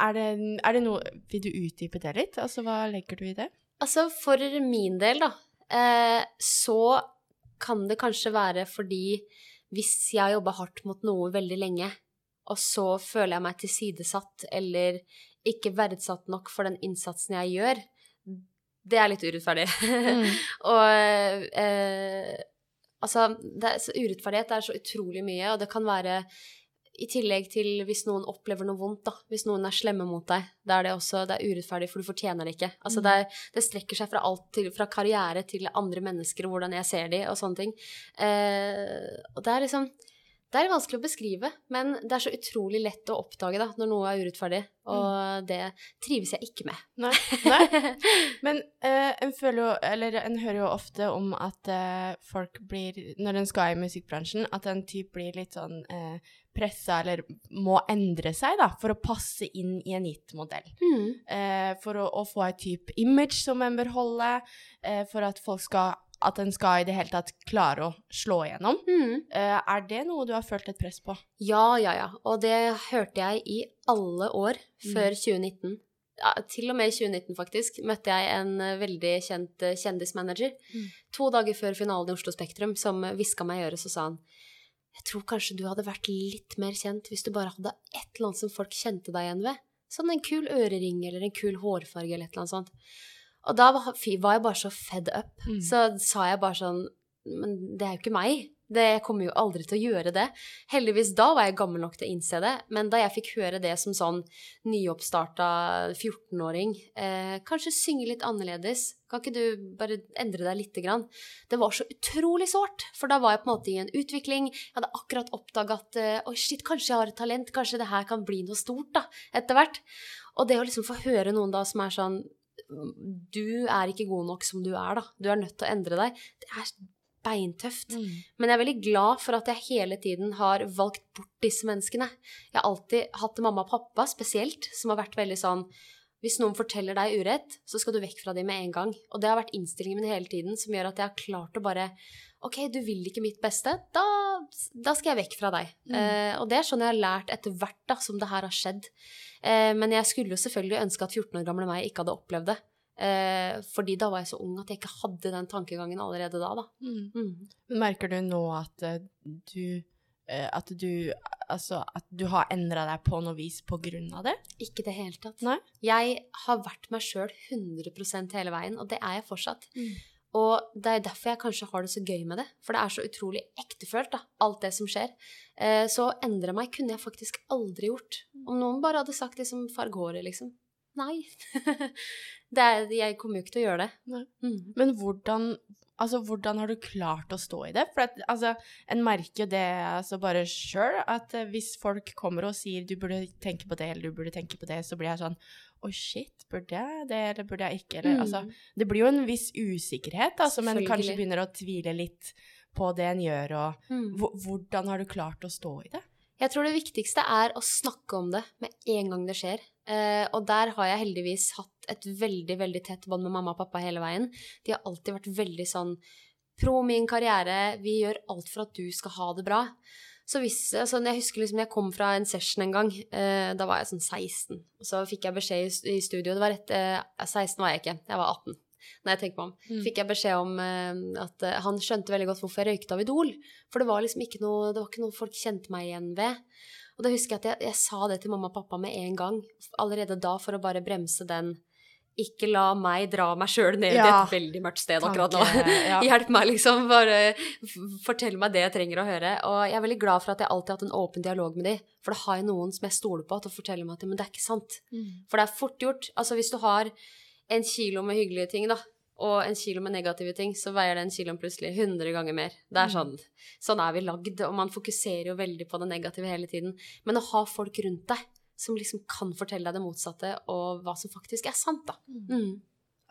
Er det, er det noe Vil du utdype det litt? Altså, hva legger du i det? Altså, for min del, da, eh, så kan det kanskje være fordi hvis jeg har jobba hardt mot noe veldig lenge, og så føler jeg meg tilsidesatt eller ikke verdsatt nok for den innsatsen jeg gjør, det er litt urettferdig. [LAUGHS] og eh, altså, det er, så urettferdighet er så utrolig mye, og det kan være i tillegg til hvis noen opplever noe vondt, da. Hvis noen er slemme mot deg. Da er det også det er urettferdig, for du fortjener det ikke. Altså, det, er, det strekker seg fra alt til Fra karriere til andre mennesker og hvordan jeg ser de, og sånne ting. Eh, og det er liksom Det er vanskelig å beskrive, men det er så utrolig lett å oppdage da, når noe er urettferdig. Og det trives jeg ikke med. Nei. Nei. [LAUGHS] Men eh, en føler jo Eller en hører jo ofte om at eh, folk blir Når en skal i musikkbransjen, at en type blir litt sånn eh, pressa eller må endre seg, da, for å passe inn i en gitt modell. Mm. Eh, for å, å få et type image som en bør holde, eh, for at folk skal At en skal i det hele tatt klare å slå igjennom. Mm. Uh, er det noe du har følt et press på? Ja, ja, ja. Og det hørte jeg i alle år før 2019. Ja, til og med i 2019, faktisk, møtte jeg en eh, veldig kjent eh, kjendismanager Mm. to dager før finalen i Oslo Spektrum, som hviska meg i øret, så sa han jeg tror kanskje du hadde vært litt mer kjent hvis du bare hadde et eller annet som folk kjente deg igjen ved. Sånn en kul ørering eller en kul hårfarge eller et eller annet sånt. Og da var, var jeg bare så fed up. Mm. Så sa jeg bare sånn Men det er jo ikke meg. Det, jeg kommer jo aldri til å gjøre det. Heldigvis da var jeg gammel nok til å innse det, men da jeg fikk høre det som sånn nyoppstarta 14-åring, eh, kanskje synge litt annerledes, kan ikke du bare endre deg lite grann? Det var så utrolig sårt, for da var jeg på en måte i en utvikling, jeg hadde akkurat oppdaga at eh, oi, shit, kanskje jeg har et talent, kanskje det her kan bli noe stort, da, etter hvert. Og det å liksom få høre noen da som er sånn Du er ikke god nok som du er, da. Du er nødt til å endre deg. Det er beintøft. Men jeg er veldig glad for at jeg hele tiden har valgt bort disse menneskene. Jeg har alltid hatt mamma og pappa spesielt, som har vært veldig sånn hvis noen forteller deg urett, så skal du vekk fra dem med en gang. Og det har vært innstillingen min hele tiden som gjør at jeg har klart å bare Ok, du vil ikke mitt beste, da, da skal jeg vekk fra deg. Mm. Eh, og det er sånn jeg har lært etter hvert da, som det her har skjedd. Eh, men jeg skulle jo selvfølgelig ønske at 14 år gamle meg ikke hadde opplevd det. Eh, fordi da var jeg så ung at jeg ikke hadde den tankegangen allerede da, da. Mm. Mm. Merker du nå at du At du Altså at du har endra deg på noe vis på grunn av det? Ikke i det hele tatt. Nei? Jeg har vært meg sjøl 100% hele veien, og det er jeg fortsatt. Mm. Og det er derfor jeg kanskje har det så gøy med det. For det er så utrolig ektefølt, da, alt det som skjer. Eh, så å endre meg kunne jeg faktisk aldri gjort. Om noen bare hadde sagt liksom farg håret, liksom. Nei. [LAUGHS] det er, jeg kommer jo ikke til å gjøre det. Mm. Men hvordan, altså, hvordan har du klart å stå i det? For at, altså, en merker det altså, bare sjøl, at hvis folk kommer og sier du burde tenke på det, eller du burde tenke på det, så blir jeg sånn Oi, shit, burde jeg det, eller burde jeg ikke? Eller, altså, Mm. det blir jo en viss usikkerhet, altså, men kanskje begynner å tvile litt på det en gjør, og Mm. hvordan har du klart å stå i det? Jeg tror det viktigste er å snakke om det med en gang det skjer. Eh, og der har jeg heldigvis hatt et veldig, veldig tett bånd med mamma og pappa hele veien. De har alltid vært veldig sånn pro min karriere, vi gjør alt for at du skal ha det bra. Så hvis, altså, jeg husker liksom jeg kom fra en session en gang, eh, da var jeg sånn 16. Og så fikk jeg beskjed i, i studio, det var rett, eh, 16 var jeg ikke, jeg var 18. Når jeg tenker meg om. Mm. Fikk jeg beskjed om eh, at eh, han skjønte veldig godt hvorfor jeg røykte av Idol. For det var liksom ikke noe, det var ikke noe folk kjente meg igjen ved. Og da husker jeg at jeg, jeg sa det til mamma og pappa med en gang, allerede da, for å bare bremse den ikke la meg dra meg sjøl ned i et veldig mørkt sted akkurat nå. [LAUGHS] Ja. [LAUGHS] Hjelp meg, liksom. Bare fortell meg det jeg trenger å høre. Og jeg er veldig glad for at jeg alltid har hatt en åpen dialog med de, for da har jeg noen som jeg stoler på til å fortelle meg at men det er ikke sant. Mm. For det er fort gjort. Altså hvis du har en kilo med hyggelige ting, da, og en kilo med negative ting, så veier den kiloen plutselig 100 ganger mer. Det er sånn, sånn er vi lagd, og man fokuserer jo veldig på det negative hele tiden. Men å ha folk rundt deg som liksom kan fortelle deg det motsatte, og hva som faktisk er sant, da. Mm.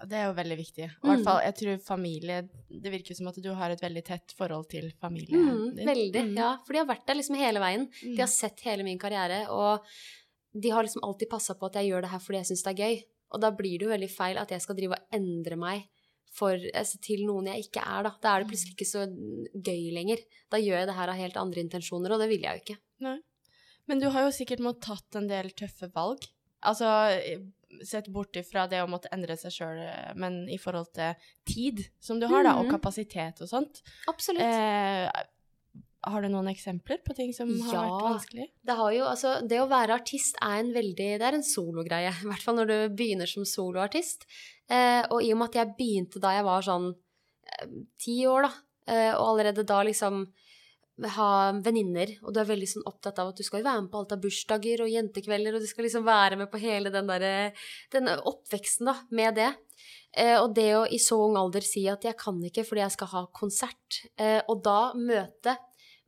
Det er jo veldig viktig. Og i Mm. hvert fall, jeg tror familie Det virker som at du har et veldig tett forhold til familien Mm, din. veldig, Mm. ja. For de har vært der liksom hele veien. Mm. De har sett hele min karriere, og de har liksom alltid passa på at jeg gjør det her fordi jeg syns det er gøy. Og da blir det jo veldig feil at jeg skal drive og endre meg for, altså, til noen jeg ikke er, da. Da er det plutselig ikke så gøy lenger. Da gjør jeg det her av helt andre intensjoner, og det vil jeg jo ikke. Nei. Men du har jo sikkert måttet tatt en del tøffe valg. Altså sett bort ifra det å måtte endre seg sjøl, men i forhold til tid som du har, da, og Mhm. kapasitet og sånt. Absolutt. Eh, har du noen eksempler på ting som har Ja. vært vanskelig? Det, har jo, altså, det å være artist er en veldig Det er en sologreie. [LAUGHS] I hvert fall når du begynner som soloartist. Eh, og i og med at jeg begynte da jeg var sånn eh, ti år, da, eh, og allerede da liksom ha venninner, og du er veldig sånn opptatt av at du skal være med på alt av bursdager og jentekvelder, og du skal liksom være med på hele den derre den oppveksten, da, med det. Eh, og det å i så ung alder si at jeg kan ikke fordi jeg skal ha konsert, eh, og da møte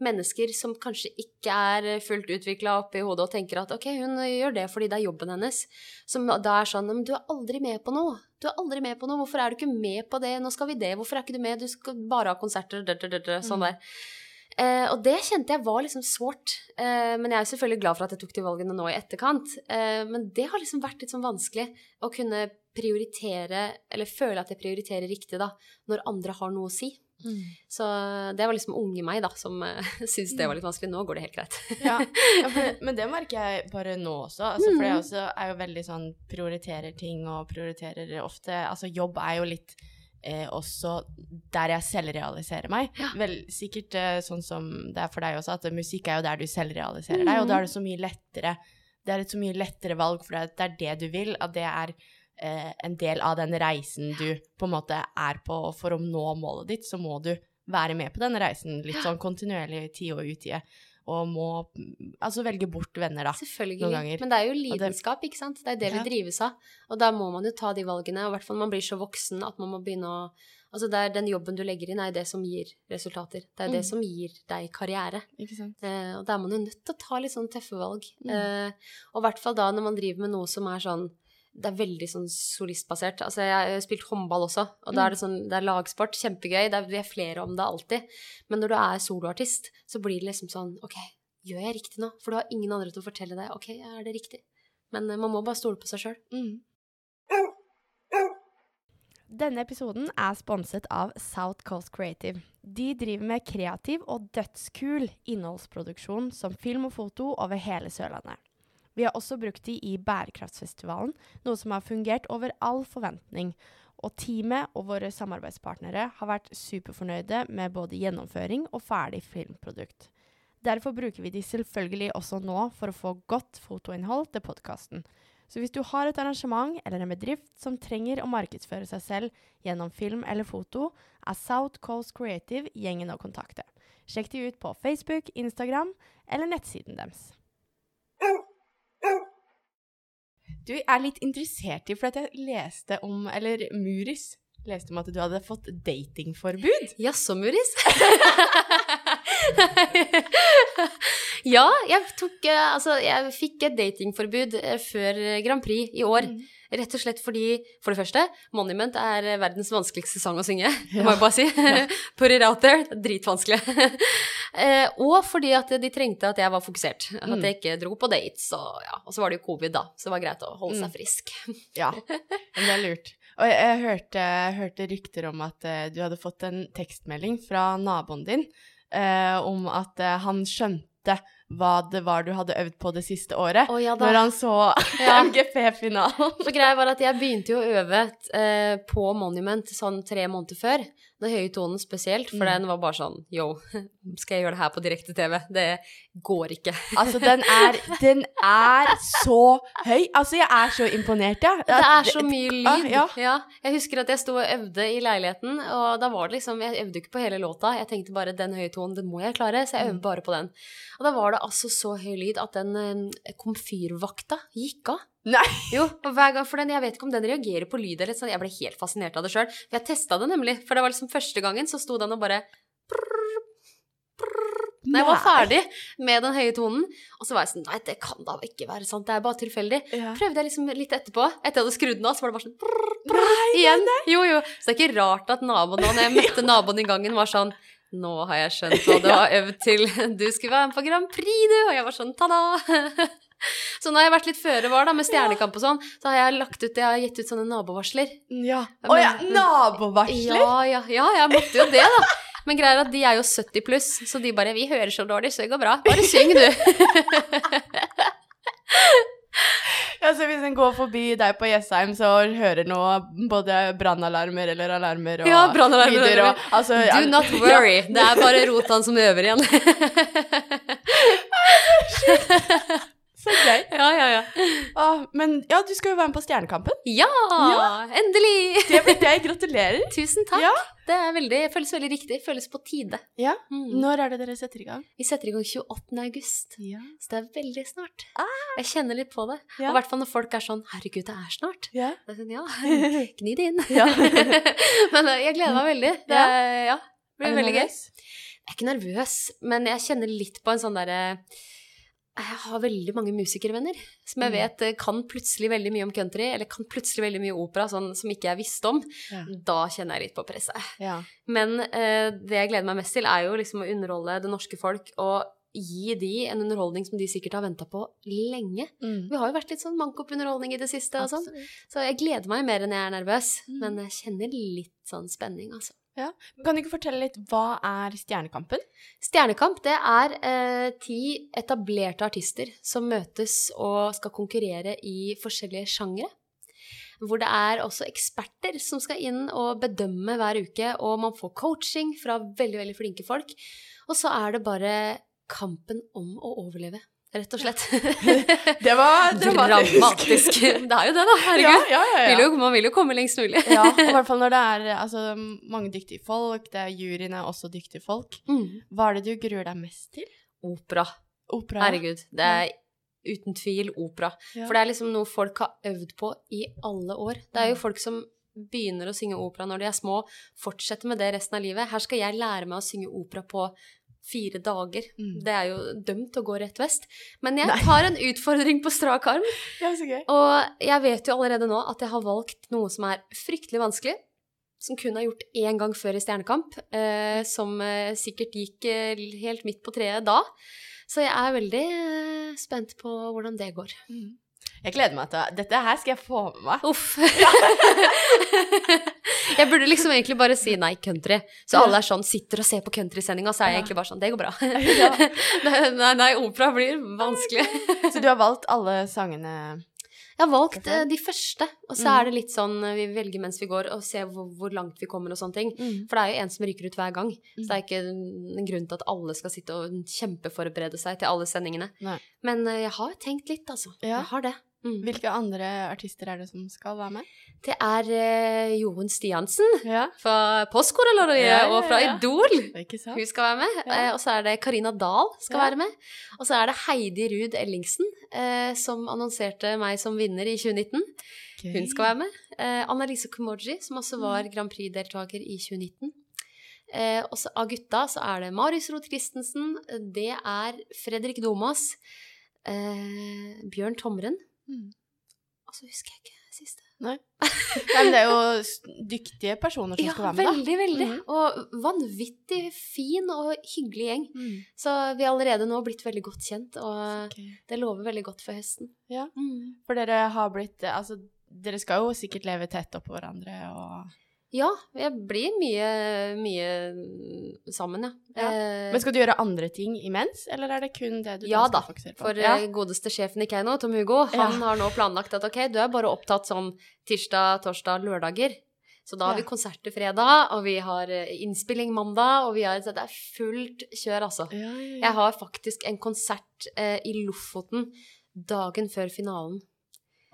mennesker som kanskje ikke er fullt utvikla oppi hodet og tenker at ok, hun gjør det fordi det er jobben hennes. Som da er sånn Men du er aldri med på noe. Du er aldri med på noe. Hvorfor er du ikke med på det? Nå skal vi det. Hvorfor er ikke du med? Du skal bare ha konserter. død, død, død, Sånn Mm. Eh, og det kjente jeg var liksom sårt. Eh, men jeg er selvfølgelig glad for at jeg tok de valgene nå i etterkant. Eh, men det har liksom vært litt sånn vanskelig å kunne prioritere, eller føle at jeg prioriterer riktig, da, når andre har noe å si. Så det var liksom unge meg, da, som [LAUGHS] uh, syntes det var litt vanskelig. Nå går det helt greit. Ja, ja [LAUGHS] for, men det merker jeg bare nå også. Altså, For Mm. jeg også er jo veldig sånn prioriterer ting og prioriterer ofte Altså jobb er jo litt eh, også der jeg selvrealiserer meg. Ja. Vel, sikkert eh, sånn som det er for deg også, at musikk er jo der du selvrealiserer deg, og da er det så mye lettere Det er et så mye lettere valg, for det er det du vil, at det er eh, en del av den reisen du på en måte er på, og for å nå målet ditt, så må du være med på denne reisen litt sånn kontinuerlig tid og utide, og må altså velge bort venner, da. Selvfølgelig. Men det er jo lidenskap, ikke sant. Det er det Ja. vi drives av. Og da må man jo ta de valgene, og i hvert fall når man blir så voksen at man må begynne å Altså det er den jobben du legger inn, er det som gir resultater. Det er Mm. det som gir deg karriere. Ikke sant? Eh, og da er man jo nødt til å ta litt sånn tøffe valg. Mm. Eh, og i hvert fall da når man driver med noe som er sånn det er veldig sånn solistbasert. Altså, jeg har spilt håndball også, og da er det sånn, det er lagsport, kjempegøy, det er, vi er flere om det alltid. Men når du er soloartist, så blir det liksom sånn, ok, gjør jeg riktig nå? For du har ingen andre til å fortelle deg, ok, er det riktig? Men eh, man må bare stole på seg selv. Mm. Denne episoden er sponset av South Coast Creative. De driver med kreativ og dødskul innholdsproduksjon som film og foto over hele Sørlandet. Vi har også brukt de i Bærekraftsfestivalen, noe som har fungert over all forventning. Og teamet og våre samarbeidspartnere har vært superfornøyde med både gjennomføring og ferdig filmprodukt. Derfor bruker vi de selvfølgelig også nå for å få godt fotoinnhold til podkasten. Så hvis du har et arrangement eller en bedrift som trenger å markedsføre seg selv gjennom film eller foto, er South Coast Creative gjengen å kontakte. Sjekk de ut på Facebook, Instagram eller nettsiden deres. Du er litt interessert i, for at jeg leste om Eller Muris leste om at du hadde fått datingforbud. [LAUGHS] Jaså, Muris? [LAUGHS] ja, jeg tok eh, Altså, jeg fikk et datingforbud eh, før Grand Prix i år. Mm. Rett og slett fordi, for det første, Monument er verdens vanskeligste sang å synge. Det [LAUGHS] Ja. må jeg bare si. [LAUGHS] Put it out there. er Dritvanskelig. [LAUGHS] Eh, og fordi at de trengte at jeg var fokusert. At Mm. jeg ikke dro på dates. Og, ja. og så var det jo covid, da. Så det var greit å holde seg Mm. frisk. Ja, men det er lurt. Og jeg, jeg hørte, hørte rykter om at uh, du hadde fått en tekstmelding fra naboen din uh, om at uh, han skjønte hva det var du hadde øvd på det siste året, oh, ja når han så [LAUGHS] Ja. [LAUGHS] MGP-finalen. Så greia var at jeg begynte jo å øve eh, på Monument sånn tre måneder før. Den høye tonen spesielt, for Mm. den var bare sånn Yo, [LAUGHS] skal jeg gjøre det her på direkte-TV? Det går ikke. [LAUGHS] Altså, den er, den er så høy. Altså, jeg er så imponert, jeg. Det er så mye ah, lyd. ja. Ja. Jeg husker at jeg sto og øvde i leiligheten, og da var det liksom Jeg øvde ikke på hele låta. Jeg tenkte bare den høye tonen, den må jeg klare, så jeg øver Mm. bare på den. Og da var det altså så høy lyd at den eh, komfyrvakta gikk av. Nei. Jo, og hver gang, for den, Jeg vet ikke om den reagerer på lyd eller sånn. Jeg ble helt fascinert av det sjøl. Jeg testa det nemlig. For det var liksom første gangen så sto den og bare Når jeg var ferdig med den høye tonen, og så var jeg sånn Nei, det kan da ikke være sant. Det er bare tilfeldig. Ja. Prøvde jeg liksom litt etterpå. Etter jeg hadde skrudd den av, så var det bare sånn brrr, Nei, igjen. Jo, jo. Så det er ikke rart at naboen da når jeg [LAUGHS] møtte naboen i gangen, var sånn Nå har jeg skjønt hva du [LAUGHS] har øvd til. Du skulle være med på Grand Prix, du! Og jeg var sånn ta-da! [LAUGHS] Så nå har jeg vært litt føre var da, med Stjernekamp og sånn, så har jeg lagt ut, jeg har gitt ut sånne nabovarsler. Ja. Å ja, nabovarsler? Ja, ja, ja, jeg måtte jo det, da. Men greia er at de er jo 70 pluss, så de bare 'Vi hører så dårlig, så det går bra. Bare syng, du'. [LAUGHS] Ja, så hvis en går forbi deg på Jessheim, så hører nå både brannalarmer eller alarmer og Ja, brannalarmer og og altså, Do not [LAUGHS] worry. Det er bare Rotan som øver igjen. Så gøy. [LAUGHS] Ja, ja, ja. Ah, men ja, du skal jo være med på Stjernekampen. Ja! Endelig! Det blir jeg. Gratulerer. [LAUGHS] Tusen takk. Ja. Det er veldig, føles veldig riktig. Føles på tide. Ja. Mm. Når er det dere setter i gang? Vi setter i gang 28. august, Ja. så det er veldig snart. Jeg kjenner litt på det. Ah. Ja. Og i hvert fall når folk er sånn 'herregud, det er snart'. Ja. Da er sånn, ja, [LAUGHS] gni det inn. Ja. men eh, jeg gleder meg veldig. Det, ja, det blir veldig gøy. Jeg er ikke nervøs, men jeg kjenner litt på en sånn derre Jeg har veldig mange musikervenner som jeg Mm. vet eh, kan plutselig veldig mye om country, eller kan plutselig veldig mye opera sånn, som ikke jeg visste om. Ja. Da kjenner jeg litt på presset. Ja. Men eh, det jeg gleder meg mest til, er jo liksom å underholde det norske folk og gi de en underholdning som de sikkert har venta på lenge. Mm. Vi har jo vært litt sånn manko på underholdning i det siste, og sånn. Så jeg gleder meg mer enn jeg er nervøs. Mm. Men jeg kjenner litt sånn spenning, altså. Kan du ikke fortelle litt hva er Stjernekampen? Stjernekamp det er eh, ti etablerte artister som møtes og skal konkurrere i forskjellige sjangre. Hvor det er også eksperter som skal inn og bedømme hver uke, og man får coaching fra veldig, veldig flinke folk. Og så er det bare kampen om å overleve, rett og slett. [LAUGHS] Det var [LAUGHS] dramatisk. Dramatisk. Det er jo det, da. Ja, Herregud. ja, ja, ja. man vil jo komme lengst mulig. ja, og i hvert fall når det er [LAUGHS] altså, mange dyktige folk, det er juryen er også dyktige folk. Mm. Hva er det du gruer deg mest til? Opera. Opera? Herregud. Det er uten tvil opera. For det er liksom noe folk har øvd på i alle år. Det er jo folk som begynner å synge opera når de er små, fortsetter med det resten av livet. Her skal jeg lære meg å synge opera på fire dager. Mm. Det er jo dømt å gå rett vest. Men jeg tar en utfordring på strak arm. [LAUGHS] Ja, så gøy. Og jeg vet jo allerede nå at jeg har valgt noe som er fryktelig vanskelig. Som kun er gjort én gang før i Stjernekamp. Eh, som eh, sikkert gikk eh, helt midt på treet da. Så jeg er veldig eh, spent på hvordan det går. Mm. Jeg gleder meg til Dette her skal jeg få med meg. Uff. [LAUGHS] jeg burde liksom egentlig bare si nei, country. Så alle er sånn, sitter og ser på countrysendinga, så er jeg egentlig bare sånn, det går bra. [LAUGHS] Ja. [LAUGHS] nei, nei, opera blir vanskelig. Så du har valgt alle sangene Jeg har valgt eh, de første, og så Mm. er det litt sånn eh, vi velger mens vi går, og ser hvor, hvor langt vi kommer og sånne ting. mm. For det er jo en som ryker ut hver gang, så Mm. det er ikke en grunn til at alle skal sitte og kjempeforberede seg til alle sendingene. Nei. Men eh, jeg har tenkt litt, altså. Ja. Jeg har det. Mm. Hvilke andre artister er det som skal være med? Det er uh, Jorunn Stiansen Ja. fra Postkodelotteriet Ja, ja, og fra. Idol. Hun skal være med. Eh, og så er det Karina Dahl skal være med. Og så er det Heidi Ruud Ellingsen, uh, som annonserte meg som vinner i 2019. Hun skal være med. Uh, Annalise Kumoji, som også Mm. var Grand Prix-deltaker i 2019. Uh, og så av gutta så er det Marius Roth Christensen, det er Fredrik Domas, eh, Bjørn Tomren, Mm. og så husker jeg ikke siste. Nei, men det er jo dyktige personer som Ja, skal være med, da. veldig, veldig. Mm. Og vanvittig fin og hyggelig gjeng. Mm. Så vi har allerede nå blitt veldig godt kjent, og okay. det lover veldig godt for høsten. Ja. Mm. For dere har blitt Altså, dere skal jo sikkert leve tett oppå hverandre og Ja, jeg blir mye, mye sammen, ja. Ja. Eh, Men skal du gjøre andre ting imens, eller er det kun det du Ja da da, skal fokusere på? For ja. for godeste sjefen i Keiino, Tom Hugo, han har nå planlagt at ok, du er bare opptatt sånn tirsdag, torsdag, lørdager. Så da har vi konserter fredag, og vi har eh, innspilling mandag, og vi har, det er fullt kjør, altså. Jeg har faktisk en konsert eh, i Lofoten dagen før finalen.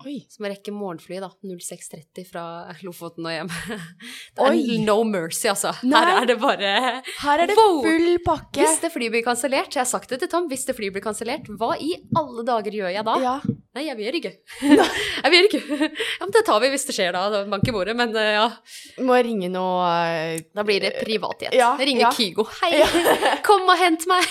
Oi. Som rekker morgenflyet, da. 06.30 fra Lofoten og hjem. [LAUGHS] Det er Oi. no mercy, altså. Nei. Her er det bare Her er det Wow. full pakke. Hvis det flyet blir kansellert, jeg har sagt det til Tom, hvis det flyet blir kansellert, hva i alle dager gjør jeg da? Ja. Nei, jeg vil ikke. [LAUGHS] jeg vil ikke. Ja, men det tar vi hvis det skjer da, bank i bordet, men eh, ja. Må ringe noe eh, Da blir det privatjet. Ja, Ringe ja. Kygo. [LAUGHS] Hei, kom og hent meg!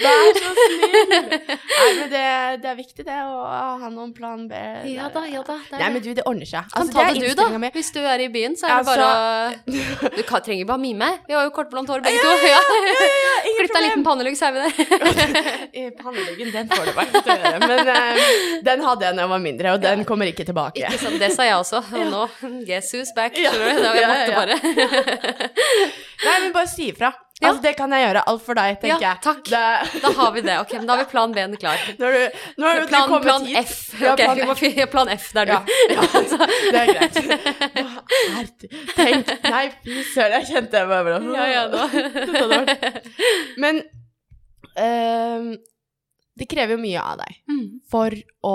Vær så snill! Nei, men det, det er viktig, det, å ha noen plan B. ja da, ja da. Det er Nei, men du, det ordner seg. Kan Altså, ta det, det du, da. Med. Hvis du er i byen, så er det Altså- bare å Du kan, trenger bare mime. Vi har jo kortblondt hår, begge to. Ja. ingen Klipp deg en liten pannelugg, så er vi der. [LAUGHS] Panneluggen, den får du bare gjøre. Men uh, den hadde jeg da jeg var mindre, og den kommer ikke tilbake. Ikke sant, det sa jeg også. Og nå, who's back. Ja. Det var- Jeg Ja, måtte ja. bare. Nei, men bare si ifra. Ja. Altså, det kan jeg gjøre. Alt for deg, tenker Ja, jeg. takk. Det, Da har vi det. Ok, men da har vi plan B-en klar. når du, når du Plan, kommer plan F. Ja, Ok, plan F. plan F, det er du. Ja, ja, [LAUGHS] det er greit. Herregud. Tenk Nei, fy søren, jeg kjente jeg bare Ja, ja, nå. Men ehm, det krever jo mye av deg Mm. for å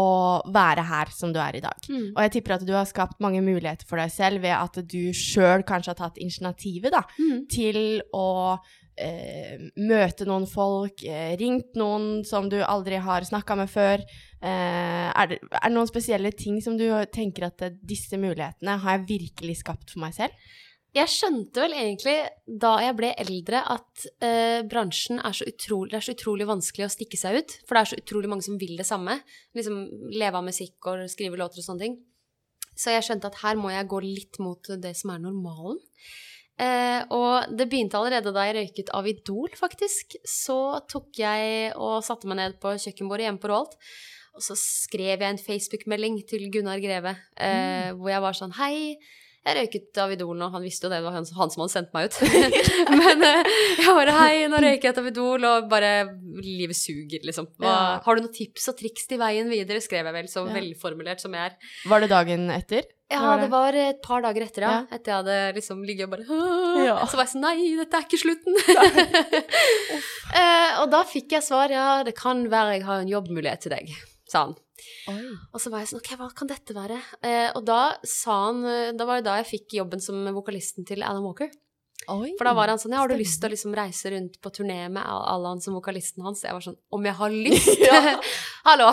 være her som du er i dag. Mm. Og jeg tipper at du har skapt mange muligheter for deg selv ved at du sjøl kanskje har tatt initiativet da, Mm. til å eh, møte noen folk, eh, ringt noen som du aldri har snakka med før. Eh, er, det, er det noen spesielle ting som du tenker at disse mulighetene har jeg virkelig skapt for meg selv? Jeg skjønte vel egentlig da jeg ble eldre at eh, bransjen er så, utrolig, det er så utrolig vanskelig å stikke seg ut. For det er så utrolig mange som vil det samme. Liksom leve av musikk og skrive låter og sånne ting. Så jeg skjønte at her må jeg gå litt mot det som er normalen. Eh, og det begynte allerede da jeg røyket av Idol, faktisk. Så tok jeg og satte meg ned på kjøkkenbordet hjemme på Rolt. Og så skrev jeg en Facebook-melding til Gunnar Greve eh, hvor jeg var sånn Hei, jeg røyket av Idol nå. Han visste jo det, det var han, han som hadde sendt meg ut. [LAUGHS] Men eh, jeg bare Hei, nå røyker jeg av Idol, og bare Livet suger, liksom. Hva, Ja. Har du noen tips og triks til veien videre? skrev jeg vel, så Ja. velformulert som jeg er. Var det dagen etter? Ja, var det det? var et par dager etter, ja. Ja. Etter jeg hadde liksom ligget og bare Ja. [LAUGHS] Så var jeg sånn Nei, dette er ikke slutten. [LAUGHS] uh, og da fikk jeg svar. Ja, det kan være jeg har en jobbmulighet til deg, sa han. Og så var jeg sånn Ok, hva kan dette være? Eh, og da sa han eh, Da var det da jeg fikk jobben som vokalisten til Alan Walker. Oi. For da var han sånn Ja, har du lyst til å liksom reise rundt på turné med Al- Alan som vokalisten hans? Jeg var sånn Om jeg har [LAUGHS] lyst? Ja. [LAUGHS] Hallo!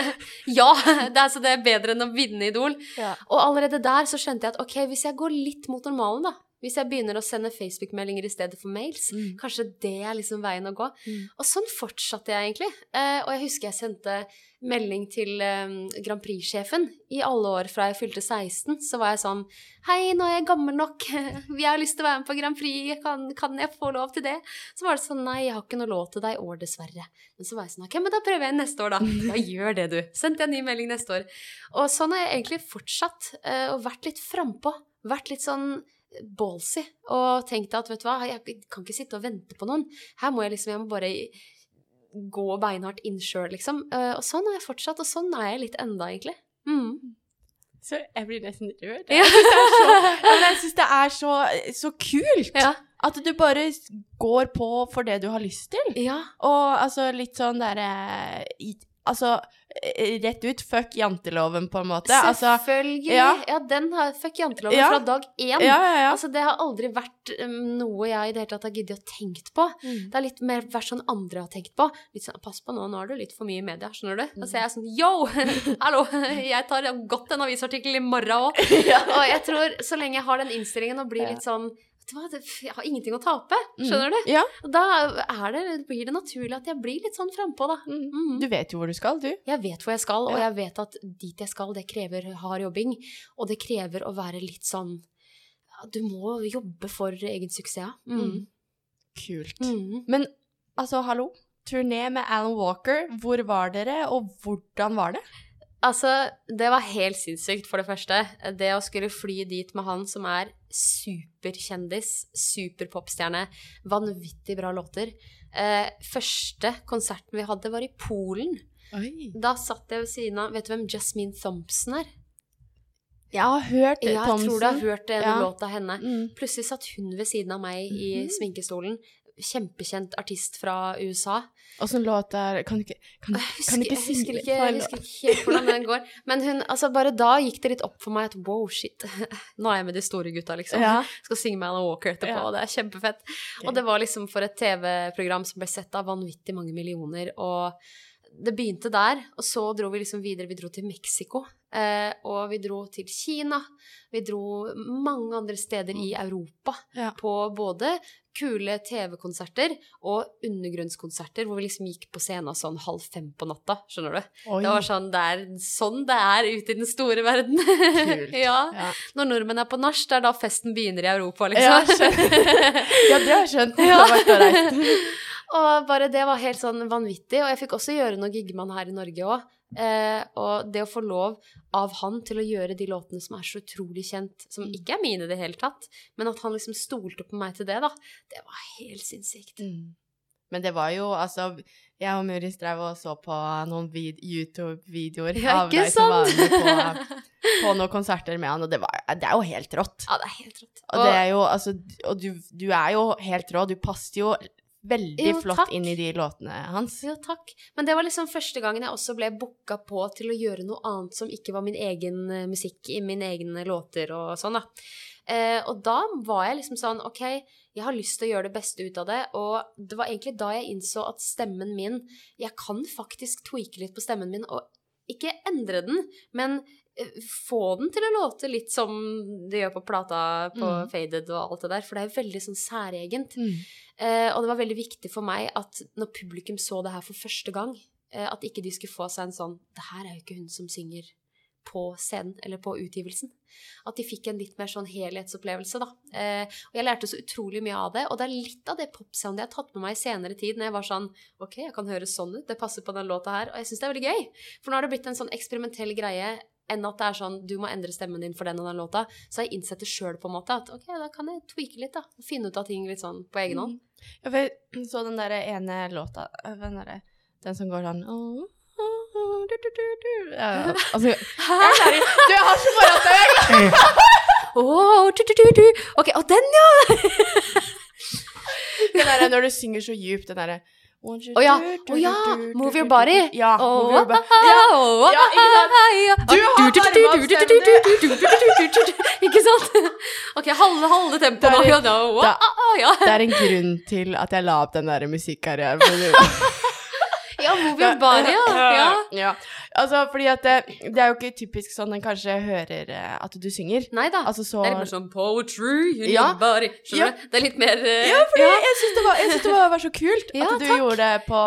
[LAUGHS] ja! Det er, så det er bedre enn å vinne Idol. Ja. Og allerede der så skjønte jeg at ok, hvis jeg går litt mot normalen, da Hvis jeg begynner å sende Facebook-meldinger i stedet for mails, Mm. kanskje det er liksom veien å gå. Mm. Og sånn fortsatte jeg egentlig. Eh, og jeg husker jeg sendte melding til eh, Grand Prix-sjefen i alle år fra jeg fylte 16. Så var jeg sånn Hei, nå er jeg gammel nok. [LAUGHS] Jeg har lyst til å være med på Grand Prix. Kan, kan jeg få lov til det? Så var det sånn Nei, jeg har ikke noe lov til deg i år, dessverre. Men så var jeg sånn Ok, men da prøver jeg neste år, da. [LAUGHS] Ja, gjør det, du. Sendte jeg en ny melding neste år. Og sånn har jeg egentlig fortsatt. eh, og vært litt frampå. Vært litt sånn ballsy. Og tenkte at vet du hva, jeg kan ikke sitte og vente på noen. Her må jeg liksom Jeg må bare gå beinhardt inn sjøl, liksom. Eh, og sånn har jeg fortsatt, og sånn er jeg litt enda, egentlig. Mm. Så jeg blir nesten rørt. [LAUGHS] Jeg syns det er så, er så, så kult Ja. at du bare går på for det du har lyst til. ja. Og altså litt sånn derre i- Altså, eh, rett ut, fuck janteloven, på en måte. Altså, Selvfølgelig. Ja. ja. den har Fuck janteloven Ja. fra dag én. ja, ja, ja. Altså, det har aldri vært um, noe jeg i det hele tatt har giddet å tenke på. Mm. Det er litt mer vært sånn andre har tenkt på. Litt sånn, Pass på nå, nå er du litt for mye i media, skjønner du? Da ser jeg sånn Yo! [LAUGHS] Hallo! Jeg tar godt en avisartikkel i morgen òg. [LAUGHS] Og jeg tror, så lenge jeg har den innstillingen og blir litt sånn Vet du hva, jeg har ingenting å tape. Skjønner du? Ja. Da det, blir det naturlig at jeg blir litt sånn frampå, da. Mm. Mhm. Du vet jo hvor du skal, du. Jeg vet hvor jeg skal, og jeg vet at dit jeg skal, det krever hard jobbing. Og det krever å være litt sånn Du må jobbe for egen suksess. Mm. Mm. Kult. Mm. Men altså, hallo. Turné med Alan Walker. Hvor var dere, og hvordan var det? Altså, det var helt sinnssykt, for det første. Det å skulle fly dit med han som er superkjendis, superpopstjerne, vanvittig bra låter. Eh, første konserten vi hadde, var i Polen. Oi. Da satt jeg ved siden av Vet du hvem Jasmine Thompson er? Jeg har hørt Ja, jeg tror du har hørt en Ja. låt av henne. Mm. Plutselig satt hun ved siden av meg i mm. sminkestolen. Kjempekjent artist fra USA. Åssen låt er Kan ikke, kan, kan ikke jeg husker, ikke, jeg husker ikke helt hvordan den går. Men hun, altså bare da gikk det litt opp for meg at wow, shit. [LAUGHS] Nå er jeg med de store gutta, liksom. Ja. Skal synge med Alan Walker etterpå, Ja. og det er kjempefett. Og det var liksom for et TV-program som ble sett av vanvittig mange millioner, og det begynte der, og så dro vi liksom videre. Vi dro til Mexico, eh, og vi dro til Kina. Vi dro mange andre steder i Europa Ja. på både kule TV-konserter og undergrunnskonserter, hvor vi liksom gikk på scenen sånn halv fem på natta, skjønner du. Oi. Det var sånn det er sånn det er ute i den store verden. Kult. [LAUGHS] ja. Ja. Når nordmenn er på nach, det er da festen begynner i Europa, liksom. [LAUGHS] ja, det har jeg skjønt. Det har vært. [LAUGHS] Og bare det var helt sånn vanvittig. Og jeg fikk også gjøre noe giggemann her i Norge òg. Eh, og det å få lov av han til å gjøre de låtene som er så utrolig kjent, som Mm. ikke er mine i det hele tatt, men at han liksom stolte på meg til det, da, det var helt sinnssykt. Mm. Men det var jo altså Jeg og Muris drev og så på noen vid YouTube-videoer Ja, av deg som var med på, på noen konserter med han, og det, var, det er jo helt rått. Ja, det er helt rått. Og, det er jo, altså, og du, du er jo helt rå. Du passet jo veldig Jo, flott takk. inn i de låtene hans. Jo, takk. Men det var liksom første gangen jeg også ble booka på til å gjøre noe annet som ikke var min egen eh, musikk i mine egne låter og sånn, da. Eh, og da var jeg liksom sånn OK, jeg har lyst til å gjøre det beste ut av det. Og det var egentlig da jeg innså at stemmen min Jeg kan faktisk tweake litt på stemmen min, og ikke endre den, men få den til å låte litt som det gjør på plata på Mm. Faded og alt det der, for det er veldig sånn særegent. Mm. Eh, og det var veldig viktig for meg at når publikum så det her for første gang, eh, at ikke de skulle få seg en sånn Det her er jo ikke hun som synger på scenen eller på utgivelsen. At de fikk en litt mer sånn helhetsopplevelse, da. Eh, og jeg lærte så utrolig mye av det. Og det er litt av det popsoundet jeg har tatt med meg i senere tid, når jeg var sånn OK, jeg kan høres sånn ut, det passer på den låta her. Og jeg syns det er veldig gøy. For nå har det blitt en sånn eksperimentell greie enn at det er sånn du må endre stemmen din for den og den låta. Så jeg innsetter sjøl, på en måte. At OK, da kan jeg tweake litt, da. Og finne ut av ting litt sånn på egen hånd. Ja, for jeg så den derre ene låta Den, derre- den som går sånn «Åh, åh, åh, du, du, du, du». Ja, altså, ikke Du, jeg har så [LAUGHS] du, du. Ok, og den, ja! [LAUGHS] Den derre når du synger så djupt, den derre å oh, ja. Oh, ja! Move your body. Ja, move your body. Ja, ja, du har varmeavstemning! [LAUGHS] Ikke sant? OK, halve, halve tempoet nå. Det, ah, ah, det er en grunn til at jeg la opp den der musikkarrieren. [LAUGHS] Sånn. ja, move your body, [LAUGHS] ja. ja ja. Altså, fordi at det, det er jo ikke typisk sånn en kanskje hører eh, at du synger. Nei da. Altså så Det er litt mer sånn poetry you Ja. body. Skjønner Ja. Det er litt mer uh... Ja, fordi jeg syns det, var, jeg synes det var, var så kult [LAUGHS] Ja, at du takk. gjorde det på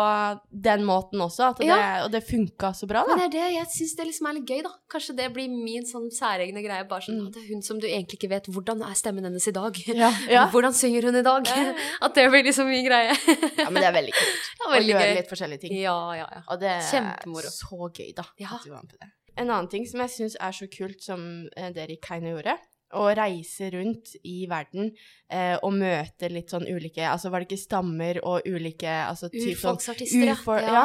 den måten også. At det, Ja. Og det funka så bra, Men det er det, jeg syns det liksom er litt gøy, da. Kanskje det blir min sånn særegne greie. Bare sånn Mm. at det er hun som du egentlig ikke vet hvordan er stemmen hennes i dag. [LAUGHS] Ja, ja. [LAUGHS] Hvordan synger hun i dag? Ja, ja, ja. At det blir liksom min greie. ja, men det er veldig kult Ja, å gjøre gøy. litt forskjellige ting. Ja, ja, ja. Og det er Kjempemoro. så gøy, da. Ja. At du var med på det. En annen ting som jeg syns er så kult, som eh, dere i Keiino gjorde, å reise rundt i verden eh, og møte litt sånn ulike Altså var det ikke stammer og ulike altså, typ sånn, Urfolksartister, urfor- ja.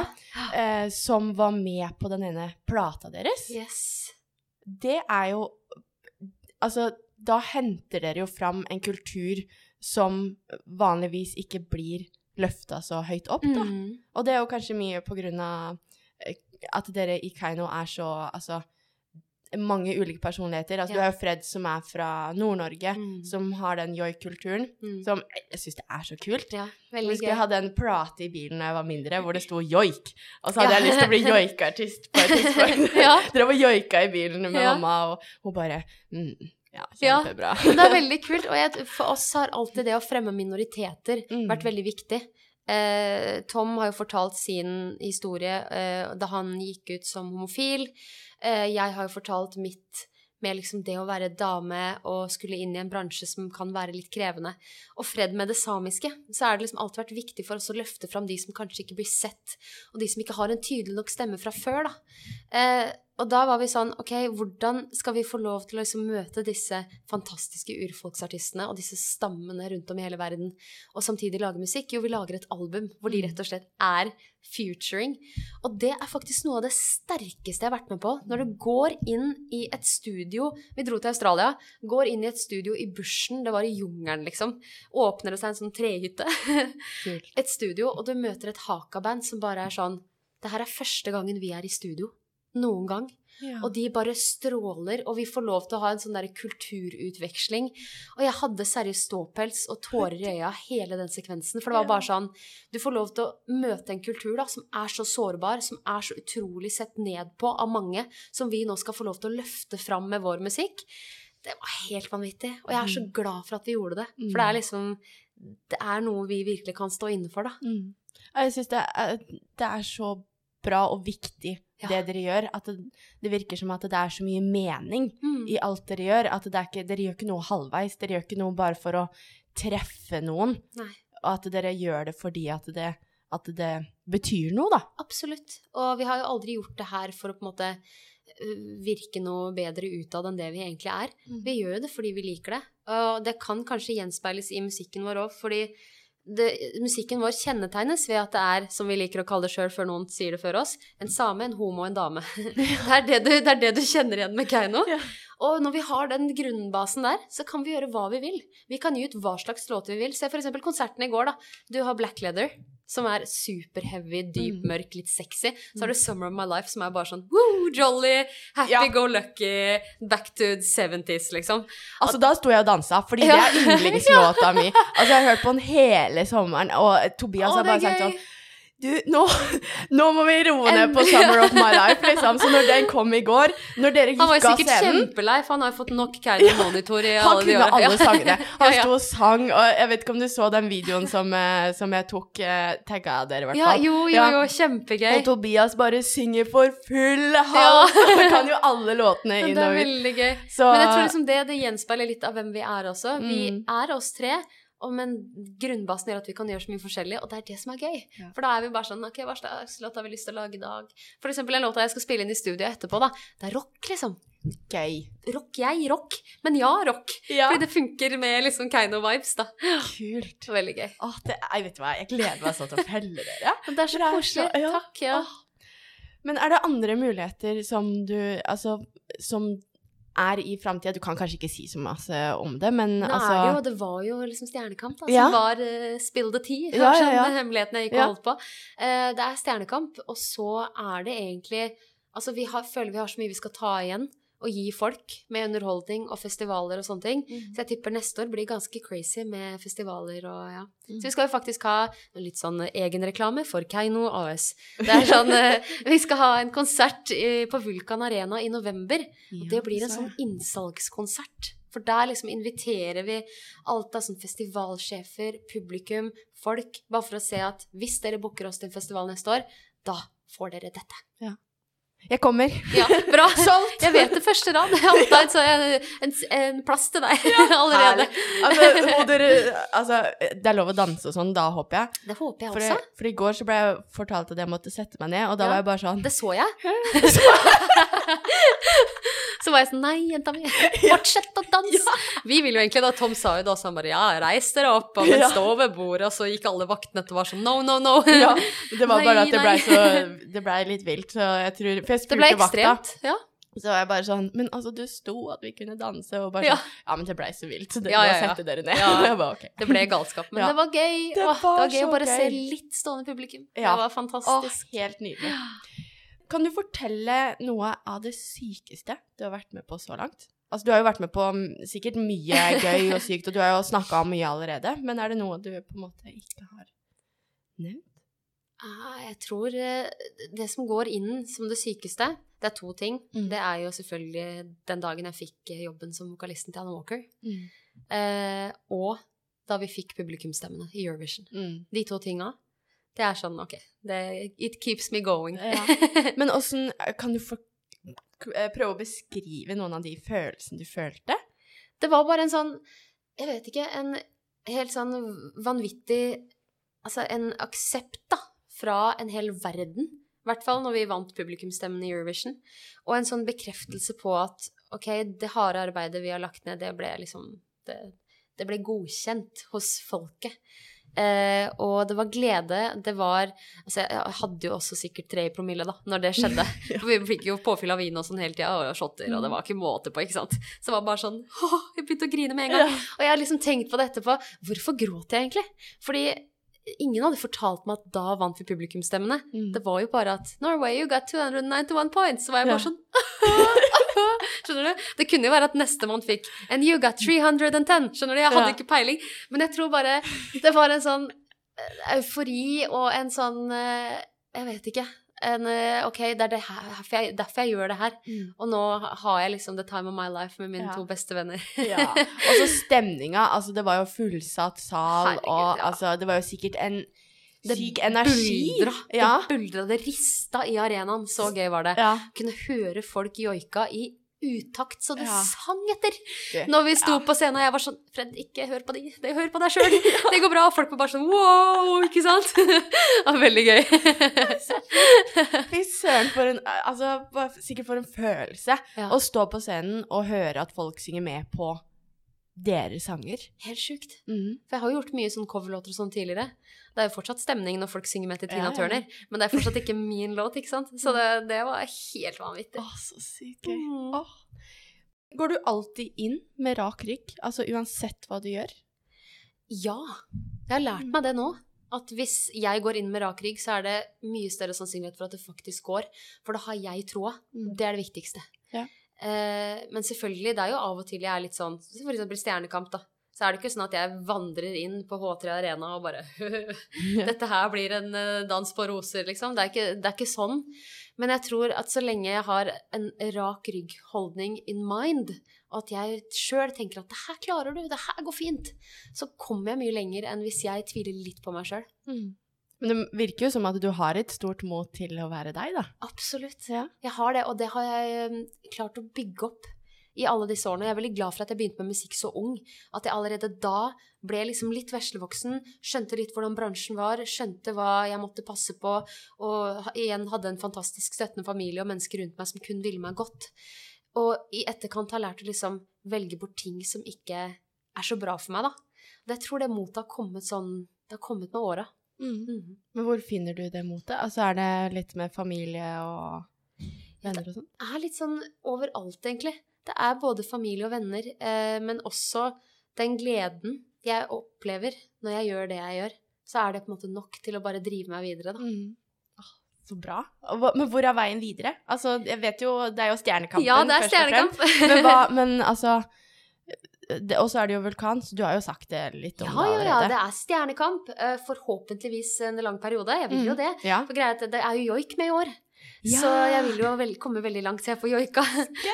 eh, Som var med på den ene plata deres. Yes. Det er jo Altså, da henter dere jo fram en kultur som vanligvis ikke blir løfta så høyt opp, da. Mm. Og det er jo kanskje mye på grunn av at dere i Keiino er så Altså mange ulike personligheter. Altså, Du har jo Fred som er fra Nord-Norge, Mm. som har den joik-kulturen. Mm. Som jeg syns det er så kult. Ja, veldig gøy. jeg hadde en plate i bilen da jeg var mindre, hvor det sto joik. Og så hadde jeg lyst til å bli joikeartist på et tidspunkt. [LAUGHS] Ja. [LAUGHS] Drev og joika i bilen med Ja. mamma, og hun bare mm, Ja, Ja. kjempebra. Det er veldig [LAUGHS] kult. Og jeg, for oss har alltid det å fremme minoriteter Mm. vært veldig viktig. Eh, Tom har jo fortalt sin historie eh, da han gikk ut som homofil. Eh, jeg har jo fortalt mitt med liksom det å være dame og skulle inn i en bransje som kan være litt krevende. Og Fred med det samiske, så er det liksom alltid vært viktig for oss å løfte fram de som kanskje ikke blir sett, og de som ikke har en tydelig nok stemme fra før, da. Og da var vi sånn, ok, hvordan skal vi få lov til å liksom møte disse fantastiske urfolksartistene og disse stammene rundt om i hele verden, og samtidig lage musikk? Jo, vi lager et album hvor de rett og slett er futuring. Og det er faktisk noe av det sterkeste jeg har vært med på. Når du går inn i et studio Vi dro til Australia. Går inn i et studio i bushen, det var i jungelen, liksom. Åpner det seg en sånn trehytte. [LAUGHS] Et studio, og du møter et haka-band som bare er sånn Det her er første gangen vi er i studio. Noen gang. Ja. Og de bare stråler, og vi får lov til å ha en sånn der kulturutveksling. Og jeg hadde seriøst ståpels og tårer i øya hele den sekvensen. For det var bare sånn Du får lov til å møte en kultur da, som er så sårbar, som er så utrolig sett ned på av mange, som vi nå skal få lov til å løfte fram med vår musikk. Det var helt vanvittig. Og jeg er så Mm. glad for at vi gjorde det. Mm. For det er liksom Det er noe vi virkelig kan stå inne for, da. Mm. Jeg syns det, det er så bra og viktig, Ja. det dere gjør. At det, det virker som at det er så mye mening Mm. i alt dere gjør. At det er ikke, dere gjør ikke noe halvveis. Dere gjør ikke noe bare for å treffe noen. Nei. Og at dere gjør det fordi at det, at det betyr noe, da. Absolutt. Og vi har jo aldri gjort det her for å på en måte virke noe bedre utad enn det vi egentlig er. Mm. Vi gjør jo det fordi vi liker det. Og det kan kanskje gjenspeiles i musikken vår òg, fordi det, musikken vår kjennetegnes ved at det er, som vi liker å kalle det sjøl før noen sier det før oss, en same, en homo og en dame. [LAUGHS] Det er det du, det er det du kjenner igjen med Keiino. Ja. Og når vi har den grunnbasen der, så kan vi gjøre hva vi vil. Vi kan gi ut hva slags låter vi vil. Se eksempel konserten i går, da. Du har Black Leather, som er superheavy, dyp, Mm. mørk, litt sexy. Så har du Summer of My Life, som er bare sånn woo, jolly, happy Ja. go lucky, back to the 70s, liksom. Altså, da sto jeg og dansa, fordi det er yndlingslåta mi. [LAUGHS] Altså, jeg har hørt på den hele sommeren, og Tobias Å, har bare sagt sånn Du, nå, nå må vi roe ned på Summer of My Life, liksom. Så når den kom i går, når dere Han var scenen jo var sikkert kjempelei, for han har jo fått nok Keiino Monitor i alle de årene. [LAUGHS] Han kunne alle Ja. sangene. Han Ja, ja. sto og sang, og jeg vet ikke om du så den videoen som, eh, som jeg tok, eh, tagga dere i hvert Ja, fall. jo, jo, jo, kjempegøy. Og Tobias bare synger for full hals. [LAUGHS] Han kan jo alle låtene [LAUGHS] Det inn er og ut. veldig gøy. Så Men jeg tror liksom det, det gjenspeiler litt av hvem vi er også. Vi Mm. er oss tre, og, men grunnbasen gjør at vi kan gjøre så mye forskjellig, og det er det som er gøy. Ja. For da er vi bare sånn Ok, hva slags låt har vi lyst til å lage i dag? For eksempel en låt jeg skal spille inn i studio etterpå, da. Det er rock, liksom. gøy. Rock, jeg, rock. Men ja, rock. Ja. Fordi det funker med liksom Keiino-vibes, da. Kult. Veldig gøy. Åh, det, jeg vet hva, jeg gleder meg sånn til å felle dere. [LAUGHS] Det er så koselig. ja. Takk, ja. Åh. Men er det andre muligheter som du Altså, som er i framtida? Du kan kanskje ikke si så masse om det, men Nå altså er det jo, det var jo liksom Stjernekamp, da, som Ja. var uh, Spill the tea. Ja, ja, ja. hemmeligheten jeg gikk og holdt på. Uh, det er Stjernekamp, og så er det egentlig Altså, vi har, føler vi har så mye vi skal ta igjen og gi folk med underholdning og festivaler og sånne ting. Mm. Så jeg tipper neste år blir ganske crazy med festivaler og ja. Mm. Så vi skal jo faktisk ha litt sånn egenreklame for Keiino AS. Det er sånn eh, [LAUGHS] Vi skal ha en konsert på Vulkan Arena i november. Og det blir en sånn innsalgskonsert. For der liksom inviterer vi alt av sånn festivalsjefer, publikum, folk, bare for å se at hvis dere booker oss til en festival neste år, da får dere dette. Jeg kommer. Ja, bra! [LAUGHS] Solgt! Jeg vet det første rad. Jeg har oppdaget en, en plass til deg [LAUGHS] allerede. Altså, dere, altså, det er lov å danse og sånn, da håper jeg. Det håper jeg For, også. for i går så ble jeg fortalt at jeg måtte sette meg ned, og da Ja. var jeg bare sånn Det så jeg. [LAUGHS] [LAUGHS] Så var jeg sånn Nei, jenta mi, [LAUGHS] fortsett å danse! Vi ville jo egentlig da Tom sa jo da så han bare Ja, reis dere opp, og men stå ved bordet, og så gikk alle vaktene etter og var sånn No, no, no! ja, Det var [LAUGHS] bare Nei, at det ble så Det blei litt vilt, så jeg tror For jeg spurte vakta. Ja. så var jeg bare sånn Men altså, det sto at vi kunne danse, og bare Ja. sånn Ja, men det ble så vilt, så det Ja, ja, ja. sette dere ned. Ja. Bare okay. Det ble galskap. Men Ja. det var gøy. Det Åh, det var var gøy å bare se litt stående publikum. Ja. Det var Åh, fantastisk. helt nydelig. Kan du fortelle noe av det sykeste du har vært med på så langt? Altså, du har jo vært med på mm, sikkert mye gøy og sykt, og du har jo snakka om mye allerede, men er det noe du på en måte ikke har nevnt? Ah, Jeg tror eh, det som går inn som det sykeste, det er to ting. Mm. Det er jo selvfølgelig den dagen jeg fikk eh, jobben som vokalisten til Anna Walker, eh, og da vi fikk publikumsstemmene i Eurovision. Mm. De to tinga. Det er sånn, ok, det, it keeps me going. Ja. [LAUGHS] Men åssen Kan du for, eh, prøve å beskrive noen av de følelsene du følte? Det var bare en sånn, jeg vet ikke, en helt sånn vanvittig Altså en aksept, da, fra en hel verden. I hvert fall når vi vant publikumsstemmen i Eurovision. Og en sånn bekreftelse på at ok, det harde arbeidet vi har lagt ned, det ble liksom Det, det ble godkjent hos folket. Eh, og det var glede. Det var Altså, jeg hadde jo også sikkert tre i promille, da, når det skjedde. [LAUGHS] For vi fikk jo påfyll av vin og sånn hele tida, og shotter, og det var ikke måte på, ikke sant. Så det var bare sånn [LAUGHS] Åh, jeg begynte å grine med en gang. Og jeg har liksom tenkt på det etterpå. Hvorfor gråt jeg egentlig? Fordi ingen hadde fortalt meg at da vant vi publikumsstemmene. Mm. Det var jo bare at Norway, you got 291 points. Så var jeg bare sånn [LAUGHS] Skjønner du? Det kunne jo være at nestemann fikk And you got 310. Skjønner du? Jeg hadde Ja. ikke peiling. Men jeg tror bare det var en sånn eh, eufori og en sånn eh, Jeg vet ikke. En, eh, ok, det er det her, derfor, jeg, derfor jeg gjør det her. Mm. Og nå har jeg liksom the time of my life med mine Ja. to beste venner. Ja. Og så stemninga. Altså, det var jo fullsatt sal, Herregud, og ja. altså, det var jo sikkert en Det syk energi. Buldra. Ja. Det buldra, det rista i arenaen. Så gøy var det. ja. Kunne høre folk joika i utakt, så det Ja. sang etter. Du, Når vi sto ja. på scenen, og jeg var sånn Fred, ikke hør på de. Det, hør på deg sjøl. [LAUGHS] Det går bra. Og folk var bare sånn wow, ikke sant? [LAUGHS] Det var veldig gøy. Fy søren, for en Altså, sikkert for en følelse Ja. å stå på scenen og høre at folk synger med på deres sanger. Helt sjukt. Mm. For jeg har jo gjort mye sånn coverlåter og sånn tidligere. Det er jo fortsatt stemning når folk synger med til Tina Ja, ja. Turner, men det er fortsatt ikke min låt, ikke sant? Så det, det var helt vanvittig. Å, så sykt gøy. Mm. Åh. Går du alltid inn med rak rygg? Altså uansett hva du gjør? Ja. Jeg har lært meg det nå. At hvis jeg går inn med rak rygg, så er det mye større sannsynlighet for at det faktisk går. For da har jeg troa. Mm. Det er det viktigste. Ja. Eh, men selvfølgelig, det er jo av og til jeg er litt sånn For eksempel Stjernekamp, da. Så er det ikke sånn at jeg vandrer inn på H3 Arena og bare [LAUGHS] Dette her blir en eh, dans på roser, liksom. Det er, ikke, det er ikke sånn. Men jeg tror at så lenge jeg har en rak ryggholdning in mind, og at jeg sjøl tenker at det her klarer du, det her går fint, så kommer jeg mye lenger enn hvis jeg tviler litt på meg sjøl. Mm. Men det virker jo som at du har et stort mot til å være deg, da. Absolutt. Ja. Jeg har det, og det har jeg um, klart å bygge opp i alle disse årene. Jeg er veldig glad for at jeg begynte med musikk så ung. At jeg allerede da ble liksom litt veslevoksen, skjønte litt hvordan bransjen var, skjønte hva jeg måtte passe på, og igjen hadde en fantastisk støttende familie og mennesker rundt meg som kun ville meg godt. Og i etterkant har jeg lært å liksom velge bort ting som ikke er så bra for meg, da. Og jeg tror det motet har kommet sånn Det har kommet med åra. Mhm. Men hvor finner du det motet? Altså er det litt med familie og venner og sånn? er litt sånn overalt, egentlig. Det er både familie og venner, eh, men også den gleden jeg opplever når jeg gjør det jeg gjør. Så er det på en måte nok til å bare drive meg videre, da. Åh, så bra. Men hvor er veien videre? Altså, jeg vet jo Det er jo Stjernekampen. Ja, det er først og fremst. Stjernekamp. Men, hva, [LAUGHS] men altså det- Og så er det jo vulkan, så du har jo sagt det litt om Ja, det ja, allerede. ja, det er Stjernekamp. eh, Forhåpentligvis en lang periode. Jeg vil jo Mm. det. Ja. For greia at det er jo joik med i år. Ja. Så jeg vil jo vel, komme veldig langt til jeg får joika.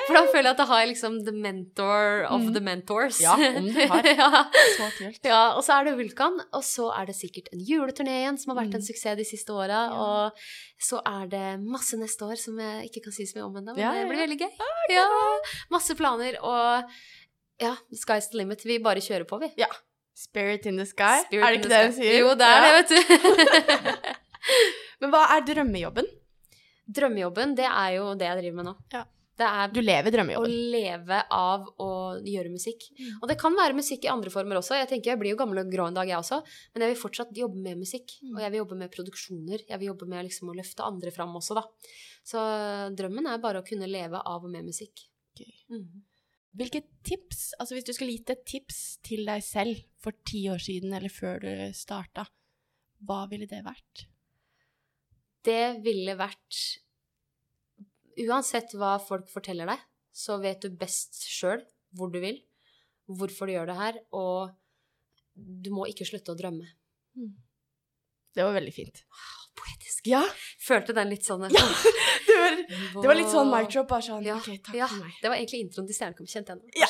For da føler jeg at da har jeg liksom the mentor of Mm. the mentors. Ja, om du har. [LAUGHS] ja. Så kult. Ja, og så er det Vulkan, og så er det sikkert en juleturné igjen, som har vært en Mm. suksess de siste åra. Ja. Og så er det masse neste år som jeg ikke kan si så mye om ennå, men Ja, det blir veldig gøy. Ja, masse planer, og ja, sky's the limit. Vi bare kjører på, vi. Spirit in the sky. Spirit er det ikke det hun sier? Jo, det er Ja. det, vet du. [LAUGHS] Men hva er drømmejobben? Drømmejobben, det er jo det jeg driver med nå. Ja. Det Du lever drømmejobben? å leve av å gjøre musikk. Mm. Og det kan være musikk i andre former også. Jeg tenker jeg blir jo gammel og grå en dag, jeg også. Men jeg vil fortsatt jobbe med musikk. Mm. Og jeg vil jobbe med produksjoner. Jeg vil jobbe med liksom å løfte andre fram også, da. Så drømmen er bare å kunne leve av og med musikk. Okay. Mhm. Hvilke tips, altså hvis du skulle gitt et tips til deg selv for ti år siden, eller før du starta, hva ville det vært? Det ville vært uansett hva folk forteller deg, så vet du best sjøl hvor du vil, hvorfor du gjør det her, og du må ikke slutte å drømme. Det var veldig fint. Poetisk. Ja, Følte den litt sånn Ja. [LAUGHS] det var, det var litt sånn mic drop. Bare sånn Ja, OK, takk ja. for meg. Det var egentlig introen til Stjernekamp, kjente jeg nå. Ja.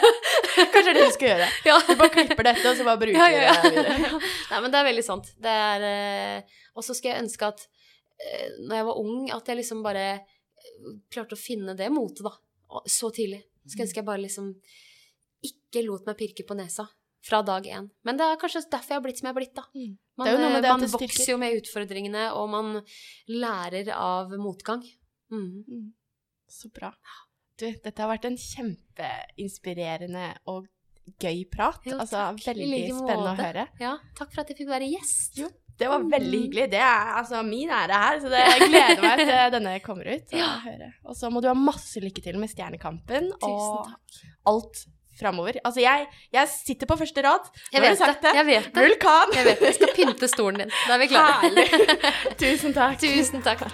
[LAUGHS] Kanskje det er det du skal gjøre. Ja. Du bare klipper dette, og så bare bruker Ja, ja, ja. det videre. [LAUGHS] Nei, men det er veldig sant. Det er eh, Og så skal jeg ønske at eh, når jeg var ung, at jeg liksom bare eh, klarte å finne det motet, da. Så tidlig. Skulle ønske jeg bare liksom ikke lot meg pirke på nesa fra dag én. Men det er kanskje derfor jeg har blitt som jeg har blitt, da. Man, Det er jo noe med det man at det vokser jo med utfordringene, og man lærer av motgang. Mm. Mm. Så bra. Du, dette har vært en kjempeinspirerende og gøy prat. Jo, altså, veldig spennende å høre. Ja, takk for at jeg fikk være gjest. Jo, Det var veldig Mm. hyggelig. Det er altså min ære her, så det jeg gleder meg til [LAUGHS] denne kommer ut. Og, Ja. så må du ha masse lykke til med Stjernekampen Tusen og takk. alt framover. Altså, jeg, jeg sitter på første rad. Jeg Nå har vet du sagt det. Jeg vet det. Vulkan! Jeg vet det. Jeg skal pynte stolen din. Da er vi klare. Herlig. Tusen takk. Tusen takk.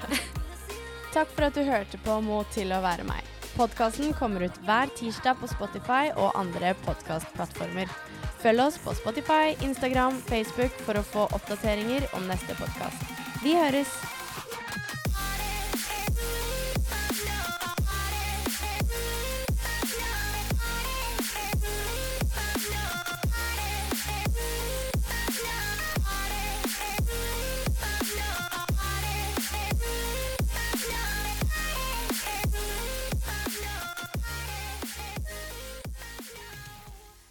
Takk for at du hørte på Mot til å være meg. Podkasten kommer ut hver tirsdag på Spotify og andre podkastplattformer. Følg oss på Spotify, Instagram, Facebook for å få oppdateringer om neste podkast. Vi høres!